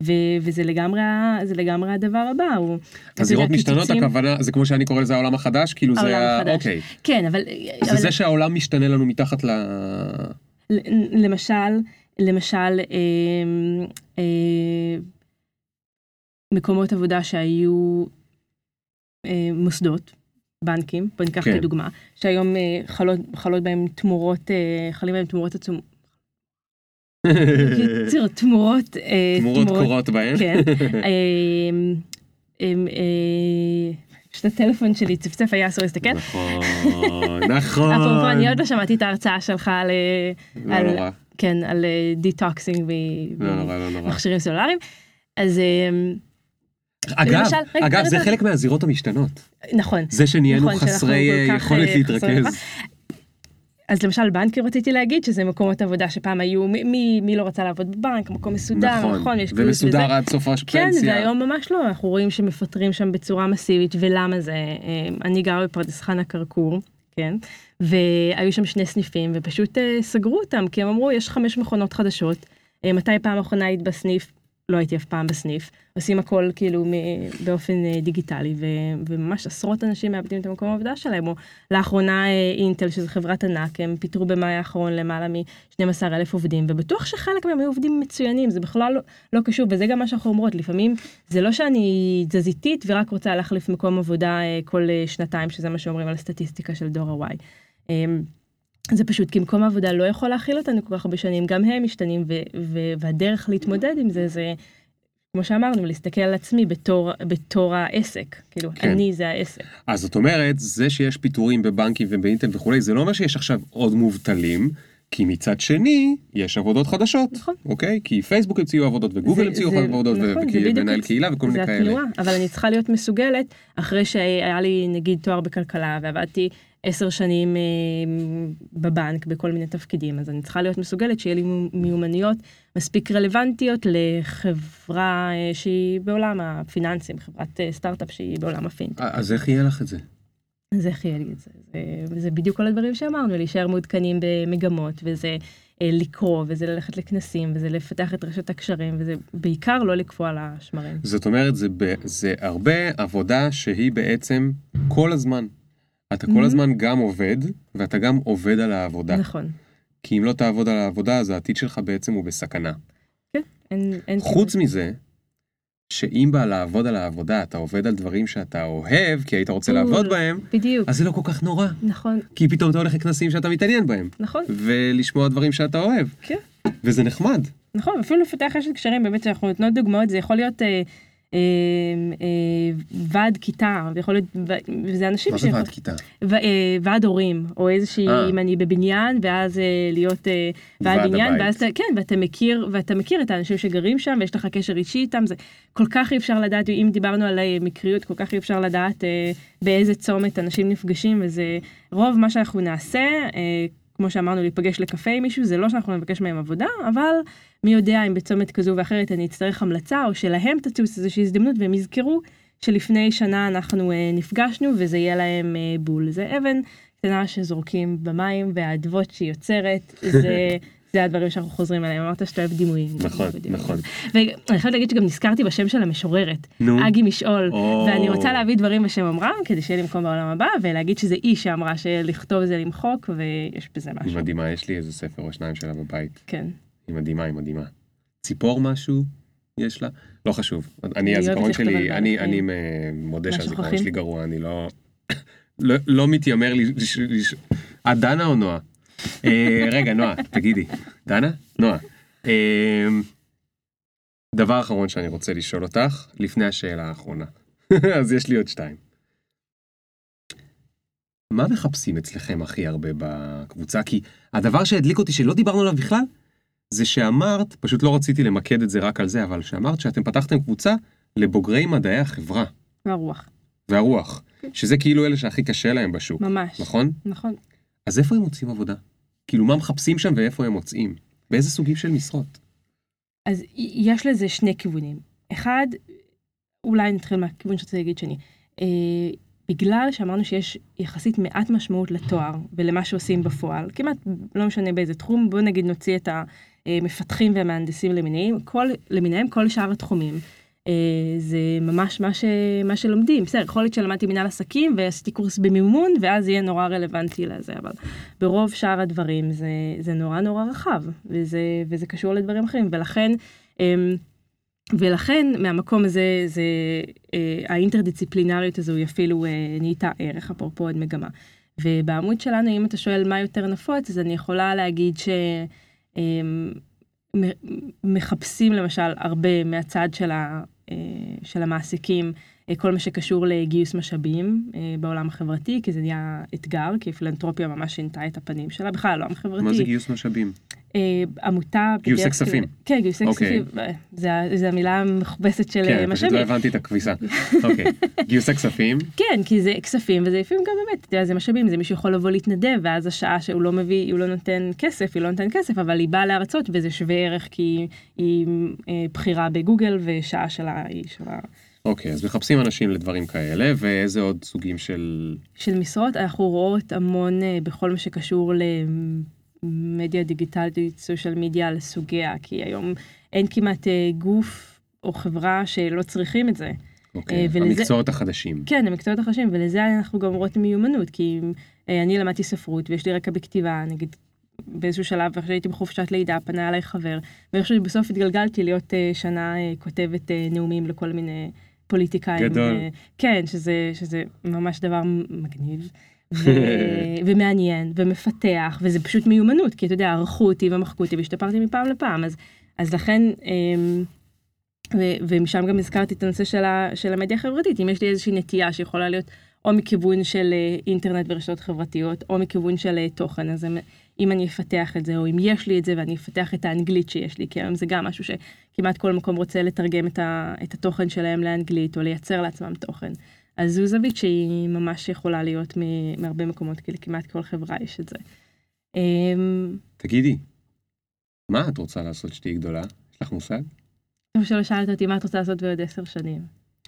ו- וזה לגמרי זה לגמרי הדבר הבא. הוא, הזירות משתנות קיצוצים... הכוונה זה כמו שאני קורא לזה העולם החדש כאילו העולם זה החדש. אוקיי. כן אבל זה אבל... זה שהעולם משתנה לנו מתחת ל... למשל למשל אה, אה, מקומות עבודה שהיו אה, מוסדות. בנקים, בוא ניקח כן. כדוגמה, שהיום חלות, חלות בהם תמורות, חלים בהם תמורות עצומות. יציר, תמורות, תמורות קורות בהם. כן. פשוט הטלפון שלי צפצף היה אסור להסתכל. נכון, נכון. אפרופו אני עוד לא שמעתי את ההרצאה שלך על... לא נורא. כן, על detoxing ממכשירים סלולריים. אז... אגב, אגב זה חלק מהזירות המשתנות. נכון. זה שנהיינו נכון, חסרי יכולת להתרכז. אז למשל בנקים רציתי להגיד שזה מקומות עבודה שפעם היו מי, מי לא רצה לעבוד בבנק מקום מסודר נכון, נכון יש ומסודר וזה. עד סוף הפנסיה. כן והיום ממש לא אנחנו רואים שמפטרים שם בצורה מסיבית ולמה זה אני גרה בפרדס חנה כרכור כן והיו שם שני סניפים ופשוט סגרו אותם כי הם אמרו יש חמש מכונות חדשות. מתי פעם אחרונה היית בסניף? לא הייתי אף פעם בסניף, עושים הכל כאילו באופן אה, דיגיטלי, ו, וממש עשרות אנשים מאבדים את המקום העבודה שלהם, או לאחרונה אינטל, שזו חברת ענק, הם פיטרו במאי האחרון למעלה מ-12 אלף עובדים, ובטוח שחלק מהם היו עובדים מצוינים, זה בכלל לא, לא קשור, וזה גם מה שאנחנו אומרות, לפעמים זה לא שאני תזזיתית ורק רוצה להחליף מקום עבודה אה, כל שנתיים, שזה מה שאומרים על הסטטיסטיקה של דור ה-Y. אמ, זה פשוט כי מקום העבודה לא יכול להכיל אותנו כל כך הרבה שנים, גם הם משתנים, והדרך להתמודד עם זה, זה, כמו שאמרנו, להסתכל על עצמי בתור, בתור העסק, כאילו, כן. אני זה העסק. אז זאת אומרת, זה שיש פיטורים בבנקים ובאינטרנט וכולי, זה לא אומר שיש עכשיו עוד מובטלים. כי מצד שני, יש עבודות חדשות, נכון. אוקיי? כי פייסבוק המציאו עבודות וגוגל המציאו עבודות נכון, ומנהל קהילה וכל מיני כאלה. זה התנועה, אבל אני צריכה להיות מסוגלת, אחרי שהיה לי נגיד תואר בכלכלה ועבדתי עשר שנים אה, בבנק בכל מיני תפקידים, אז אני צריכה להיות מסוגלת שיהיה לי מיומנויות מספיק רלוונטיות לחברה אה, שהיא בעולם הפיננסים, חברת אה, סטארט-אפ שהיא בעולם הפינטק. אז איך יהיה לך את זה? אז איך יהיה לי את זה? זה, זה בדיוק כל הדברים שאמרנו, להישאר מעודכנים במגמות, וזה לקרוא, וזה ללכת לכנסים, וזה לפתח את רשת הקשרים, וזה בעיקר לא לקפוא על השמרים. זאת אומרת, זה, זה הרבה עבודה שהיא בעצם כל הזמן. אתה כל הזמן גם עובד, ואתה גם עובד על העבודה. נכון. כי אם לא תעבוד על העבודה, אז העתיד שלך בעצם הוא בסכנה. כן, אין... אין חוץ כאילו... מזה, שאם בא לעבוד על העבודה, אתה עובד על דברים שאתה אוהב, כי היית רוצה לעבוד בהם, בדיוק. אז זה לא כל כך נורא. נכון. כי פתאום אתה הולך לכנסים שאתה מתעניין בהם. נכון. ולשמוע דברים שאתה אוהב. כן. וזה נחמד. נכון, אפילו לפתח רשת קשרים, באמת שאנחנו נותנות דוגמאות, זה יכול להיות... אה, ועד כיתה, יכול להיות, וזה אנשים מה זה ועד כיתה? אה, ועד הורים, או איזושהי, אם אני בבניין, ואז להיות ועד בניין, ואז אתה, כן, ואתה מכיר, ואתה מכיר את האנשים שגרים שם, ויש לך קשר אישי איתם, זה כל כך אי אפשר לדעת, אם דיברנו על מקריות, כל כך אי אפשר לדעת באיזה צומת אנשים נפגשים, וזה רוב מה שאנחנו נעשה, כמו שאמרנו, להיפגש לקפה עם מישהו, זה לא שאנחנו נבקש מהם עבודה, אבל מי יודע אם בצומת כזו ואחרת אני אצטרך המלצה, או שלהם תצוץ איזושהי הזדמנות והם יזכרו שלפני שנה אנחנו אה, נפגשנו וזה יהיה להם אה, בול. זה אבן קטנה שזורקים במים והאדוות שהיא יוצרת, זה... זה הדברים שאנחנו חוזרים עליהם, אמרת שאתה אוהב דימויים. נכון, נכון. ואני חייבת להגיד שגם נזכרתי בשם של המשוררת, נו. אגי משעול, או. ואני רוצה להביא דברים בשם אומרם, כדי שיהיה לי מקום בעולם הבא, ולהגיד שזה היא שאמרה שלכתוב זה למחוק, ויש בזה היא משהו. מדהימה, יש לי איזה ספר או שניים שלה בבית. כן. היא מדהימה, היא מדהימה. ציפור משהו יש לה? לא חשוב. אני, הזיכרון שלי, אני, אני מ- מודה שהזיכרון? שלי גרוע, אני לא... לא, לא מתיימר לי... לש- לש- את דנה או נועה? אה, רגע, נועה, תגידי. דנה? נועה. אה, דבר אחרון שאני רוצה לשאול אותך, לפני השאלה האחרונה. אז יש לי עוד שתיים. מה מחפשים אצלכם הכי הרבה בקבוצה? כי הדבר שהדליק אותי שלא דיברנו עליו בכלל, זה שאמרת, פשוט לא רציתי למקד את זה רק על זה, אבל שאמרת שאתם פתחתם קבוצה לבוגרי מדעי החברה והרוח. והרוח, שזה כאילו אלה שהכי קשה להם בשוק, ממש. נכון? נכון. אז איפה הם מוצאים עבודה? כאילו מה מחפשים שם ואיפה הם מוצאים? באיזה סוגים של משרות? אז יש לזה שני כיוונים. אחד, אולי נתחיל מהכיוון שרציתי להגיד שני. אה, בגלל שאמרנו שיש יחסית מעט משמעות לתואר ולמה שעושים בפועל, כמעט לא משנה באיזה תחום, בואו נגיד נוציא את המפתחים והמהנדסים למיניהם, כל, למיניהם כל שאר התחומים. אה, זה ממש מה, ש, מה שלומדים, בסדר, יכול להיות שלמדתי מנהל עסקים ועשיתי קורס במימון ואז יהיה נורא רלוונטי לזה, אבל ברוב שאר הדברים זה, זה נורא נורא רחב וזה, קשור לדברים אחרים ולכן אמ, ולכן מהמקום הזה זה אה, האינטרדיציפלינריות הזו היא אפילו אה, נהייתה ערך אפרופו עוד מגמה. ובעמוד שלנו אם אתה שואל מה יותר נפוץ אז אני יכולה להגיד שמחפשים למשל הרבה מהצד של, ה, אה, של המעסיקים אה, כל מה שקשור לגיוס משאבים אה, בעולם החברתי כי זה נהיה אתגר כי פילנטרופיה ממש שינתה את הפנים שלה בכלל העולם החברתי. מה זה גיוס משאבים? אה, עמותה... גיוסי כספים. כן, גיוסי אוקיי. כספים. זה המילה המכובסת של כן, אה, פשוט משאבים. לא הבנתי את הכביסה. אוקיי, גיוסי כספים, כן, כי זה כספים, וזה לפעמים גם באמת, אתה יודע, זה משאבים, זה מישהו יכול לבוא להתנדב, ואז השעה שהוא לא מביא, הוא לא נותן כסף, היא לא נותנת כסף, אבל היא באה להרצות, וזה שווה ערך כי היא אה, בחירה בגוגל, ושעה שלה היא שווה. אוקיי, אז מחפשים אנשים לדברים כאלה, ואיזה עוד סוגים של... של משרות, אנחנו רואות המון בכל מה שקשור למדיה דיגיטלית, סושיאל מדיה לסוגיה, כי היום אין כמעט אה, גוף או חברה שלא צריכים את זה. אוקיי, אה, ולזה- המקצועות החדשים. כן, המקצועות החדשים, ולזה אנחנו גם רואות מיומנות, כי אה, אני למדתי ספרות ויש לי רקע בכתיבה, נגיד באיזשהו שלב, אחרי שהייתי בחופשת לידה, פנה אליי חבר, ואני חושבת שבסוף התגלגלתי להיות שנה כותבת נאומים לכל מיני פוליטיקאים. גדול. כן, שזה, שזה ממש דבר מגניב. ומעניין ומפתח וזה פשוט מיומנות כי אתה יודע ערכו אותי ומחקו אותי והשתפרתי מפעם לפעם אז אז לכן אמ, ו- ומשם גם הזכרתי את הנושא של, ה- של המדיה החברתית אם יש לי איזושהי נטייה שיכולה להיות או מכיוון של אה, אינטרנט ורשתות חברתיות או מכיוון של אה, תוכן אז אם אני אפתח את זה או אם יש לי את זה ואני אפתח את האנגלית שיש לי כי היום זה גם משהו שכמעט כל מקום רוצה לתרגם את, ה- את התוכן שלהם לאנגלית או לייצר לעצמם תוכן. אז זו זווית שהיא ממש יכולה להיות מהרבה מקומות כי לכמעט כל חברה יש את זה. אמ, תגידי, מה את רוצה לעשות שתהיי גדולה? יש לך מושג? טוב שלא שאלת אותי מה את רוצה לעשות בעוד עשר שנים.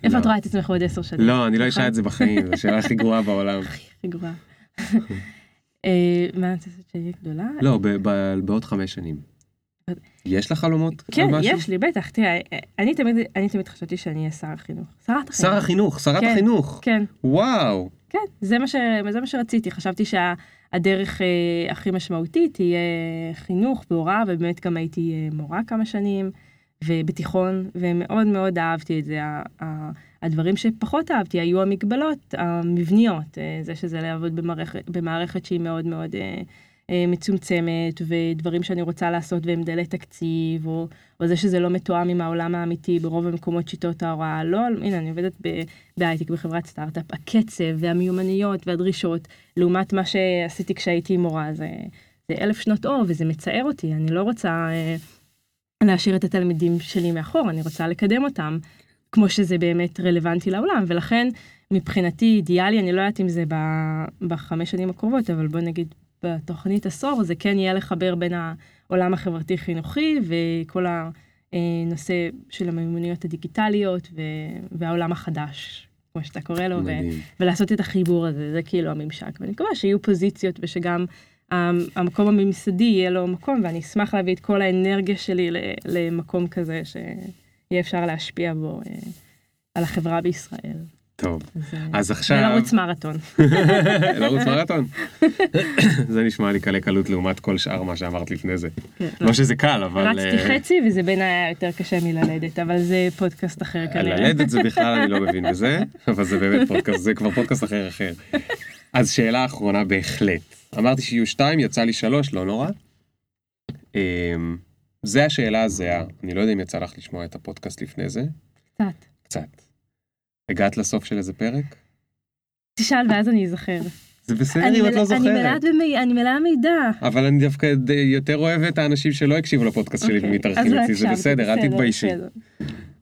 איפה לא. את רואה את עצמך בעוד עשר שנים? לא, אני לא נכון? אשאל את זה בחיים, זו השאלה הכי גרועה בעולם. הכי גרועה. אה, מה אני רוצה לעשות שאני גדולה? לא, בעוד חמש שנים. יש לך חלומות כן? יש לי, בטח. תראה, אני תמיד, אני תמיד חשבתי שאני אהיה שר החינוך. שרת החינוך. שר החינוך, שרת כן. החינוך. כן, וואו. כן, זה מה, ש, זה מה שרציתי. חשבתי שהדרך אה, הכי משמעותית תהיה חינוך והוראה, ובאמת גם הייתי אה, מורה כמה שנים, ובתיכון, ומאוד מאוד אהבתי את זה. ה- הדברים שפחות אהבתי היו המגבלות המבניות, אה, זה שזה לעבוד במערכת, במערכת שהיא מאוד מאוד אה, מצומצמת, ודברים שאני רוצה לעשות והם דלי תקציב, או, או זה שזה לא מתואם עם העולם האמיתי ברוב המקומות שיטות ההוראה. לא, הנה, אני עובדת בהייטק בחברת סטארט-אפ, הקצב והמיומנויות והדרישות, לעומת מה שעשיתי כשהייתי מורה, זה, זה אלף שנות אור, וזה מצער אותי, אני לא רוצה אה, להשאיר את התלמידים שלי מאחור, אני רוצה לקדם אותם, כמו שזה באמת רלוונטי לעולם, ולכן מבחינתי אידיאלי, אני לא יודעת אם זה בחמש שנים הקרובות, אבל בוא נגיד בתוכנית עשור, זה כן יהיה לחבר בין העולם החברתי-חינוכי וכל נושא של המיומנויות הדיגיטליות והעולם החדש, כמו שאתה קורא לו, ולעשות את החיבור הזה, זה כאילו הממשק. ואני מקווה שיהיו פוזיציות ושגם המקום הממסדי יהיה לו מקום, ואני אשמח להביא את כל האנרגיה שלי למקום כזה שיהיה אפשר להשפיע בו על החברה בישראל. טוב, אז עכשיו... ולרוץ מרתון. לרוץ מרתון? זה נשמע לי קלה קלות לעומת כל שאר מה שאמרת לפני זה. כן, לא. שזה קל, אבל... רצתי חצי וזה בעיניי היה יותר קשה מללדת, אבל זה פודקאסט אחר כנראה. ללדת זה בכלל אני לא מבין בזה, אבל זה באמת פודקאסט, זה כבר פודקאסט אחר אחר. אז שאלה אחרונה בהחלט. אמרתי שיהיו שתיים, יצא לי שלוש, לא נורא. אמ, זה השאלה הזהה, אני לא יודע אם יצא לך לשמוע את הפודקאסט לפני זה. קצת. קצת. הגעת לסוף של איזה פרק? תשאל ואז אני אזכר. זה בסדר אם את לא זוכרת. אני מלאה מידע. אבל אני דווקא יותר אוהב את האנשים שלא הקשיבו לפודקאסט שלי אוקיי, ומתארחים אצלי, זה בסדר, אל תתביישי.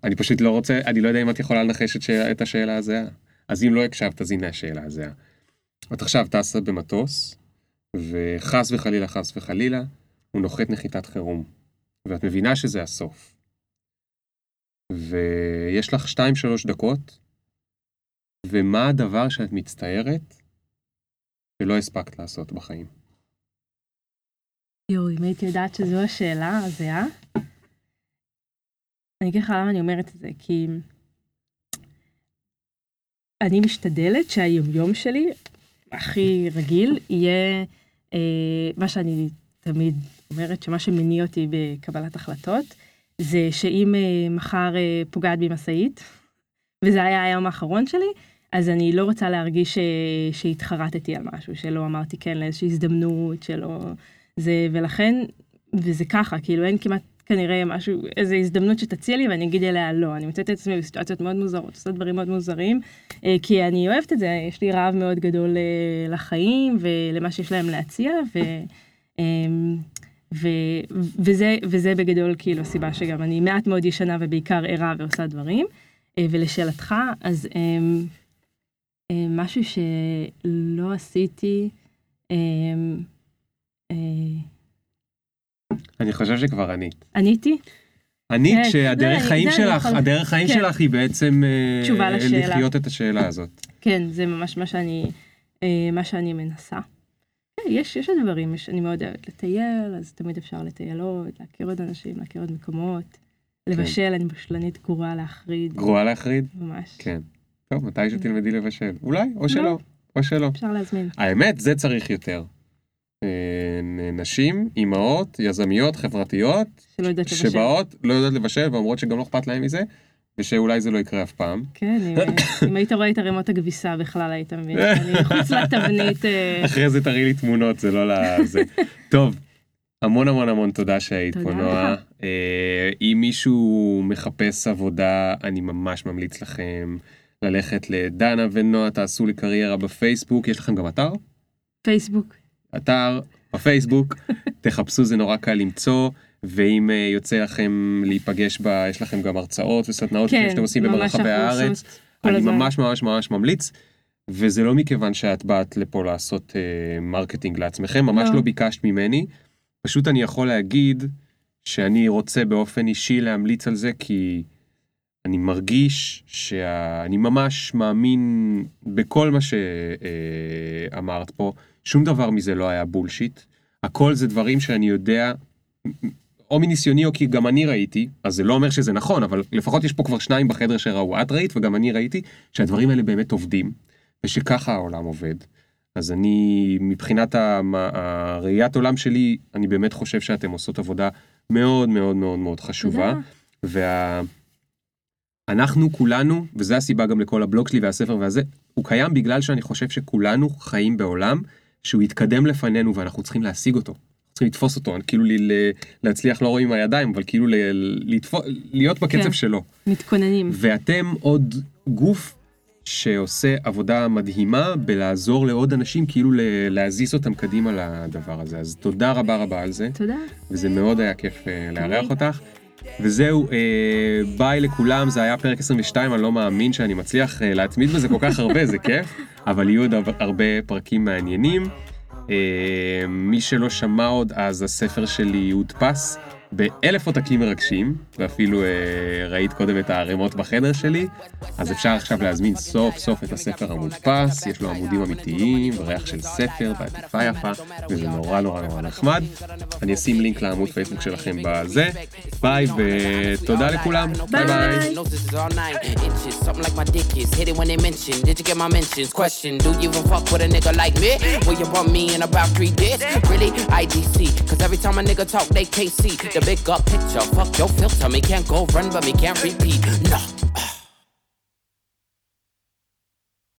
אני פשוט לא רוצה, אני לא יודע אם את יכולה לנחש את השאלה הזהה. אז אם לא הקשבת, אז הנה השאלה הזהה. את עכשיו טסה במטוס, וחס וחלילה, חס וחלילה, הוא נוחת נחיתת חירום. ואת מבינה שזה הסוף. ויש לך 2-3 דקות ומה הדבר שאת מצטערת שלא הספקת לעשות בחיים? יואו, אם הייתי יודעת שזו השאלה הזהה, אני אגיד לך למה אני אומרת את זה, כי אני משתדלת שהיומיום שלי, הכי רגיל, יהיה אה, מה שאני תמיד אומרת, שמה שמניע אותי בקבלת החלטות, זה שאם אה, מחר אה, פוגעת בי משאית, וזה היה היום האחרון שלי, אז אני לא רוצה להרגיש ש... שהתחרטתי על משהו, שלא אמרתי כן לאיזושהי הזדמנות, שלא... זה, ולכן, וזה ככה, כאילו אין כמעט כנראה משהו, איזו הזדמנות שתציע לי ואני אגיד אליה לא. אני מוצאת את עצמי בסיטואציות מאוד מוזרות, עושה דברים מאוד מוזרים, אה, כי אני אוהבת את זה, יש לי רעב מאוד גדול אה, לחיים ולמה שיש להם להציע, ו... אמ, ו, וזה, וזה בגדול כאילו הסיבה שגם אני מעט מאוד ישנה ובעיקר ערה ועושה דברים. אה, ולשאלתך, אז אמ, אה, משהו שלא עשיתי, אמ, אה, אני חושב שכבר ענית. עניתי? ענית כן, שהדרך חיים שלך, הדרך חיים כן. שלך היא בעצם לשאלה. לחיות את השאלה הזאת. כן, זה ממש מה שאני, מה שאני מנסה. כן, יש, יש דברים, יש, אני מאוד אוהבת לטייל, אז תמיד אפשר לטייל עוד, להכיר עוד אנשים, להכיר עוד מקומות. לבשל. אני בשלנית גרועה להחריד. גרועה להחריד? ממש. כן. טוב, מתי שתלמדי לבשל? אולי, או שלא. לא. או שלא. אפשר להזמין. האמת, זה צריך יותר. אה, נשים, אימהות, יזמיות, חברתיות, שבאות, לא יודעות לבשל, ואומרות שגם לא אכפת להם מזה, ושאולי זה לא יקרה אף פעם. כן, אם היית רואה את ערימות הכביסה בכלל היית מבין, אני מחוץ לתבנית. אה, אחרי זה תראי לי תמונות, זה לא לזה. טוב, המון המון המון תודה שהיית פה, נועה. אה, אם מישהו מחפש עבודה, אני ממש ממליץ לכם ללכת לדנה ונועה, תעשו לי קריירה בפייסבוק, יש לכם גם אתר? פייסבוק. אתר, בפייסבוק, תחפשו, זה נורא קל למצוא. ואם אה, יוצא לכם להיפגש בה, יש לכם גם הרצאות וסדנאות כן, שאתם עושים במרחבי הארץ. כל הזמן. ממש ממש ממש ממליץ. וזה לא מכיוון שאת באת לפה לעשות אה, marketing לעצמכם, ממש לא. לא ביקשת ממני. פשוט אני יכול להגיד שאני רוצה באופן אישי להמליץ על זה, כי אני מרגיש שאני ממש מאמין בכל מה שאמרת פה. שום דבר מזה לא היה בולשיט. הכל זה דברים שאני יודע, או מניסיוני או כי גם אני ראיתי, אז זה לא אומר שזה נכון, אבל לפחות יש פה כבר שניים בחדר שראו, את ראית וגם אני ראיתי, שהדברים האלה באמת עובדים, ושככה העולם עובד. אז אני, מבחינת הראיית עולם שלי, אני באמת חושב שאתם עושות עבודה מאוד מאוד מאוד מאוד חשובה. וה... אנחנו כולנו, וזו הסיבה גם לכל הבלוג שלי והספר והזה, הוא קיים בגלל שאני חושב שכולנו חיים בעולם שהוא יתקדם לפנינו ואנחנו צריכים להשיג אותו. צריכים לתפוס אותו, כאילו לי, להצליח לא רואים עם הידיים, אבל כאילו ל, לתפוס, להיות בקצב כן, שלו. מתכוננים. ואתם עוד גוף שעושה עבודה מדהימה בלעזור לעוד אנשים, כאילו להזיז אותם קדימה לדבר הזה. אז תודה רבה רבה על זה. תודה. וזה מאוד היה כיף אה, לארח אותך. וזהו, אה, ביי לכולם, זה היה פרק 22, אני לא מאמין שאני מצליח אה, להתמיד בזה כל כך הרבה, זה כיף, אבל יהיו עוד הרבה פרקים מעניינים. אה, מי שלא שמע עוד, אז הספר שלי הודפס באלף עותקים מרגשים, ואפילו אה, ראית קודם את הערימות בחדר שלי, אז אפשר עכשיו להזמין סוף סוף את הספר המודפס, יש לו עמודים אמיתיים, ריח של ספר ועטיפה יפה, וזה נורא נורא נורא נחמד. אני אשים לינק לעמוד פייסבוק שלכם בזה. ביי ותודה לכולם, ביי ביי. ביי. Big up picture. Fuck your filter, me can't go run, but me can't repeat. No.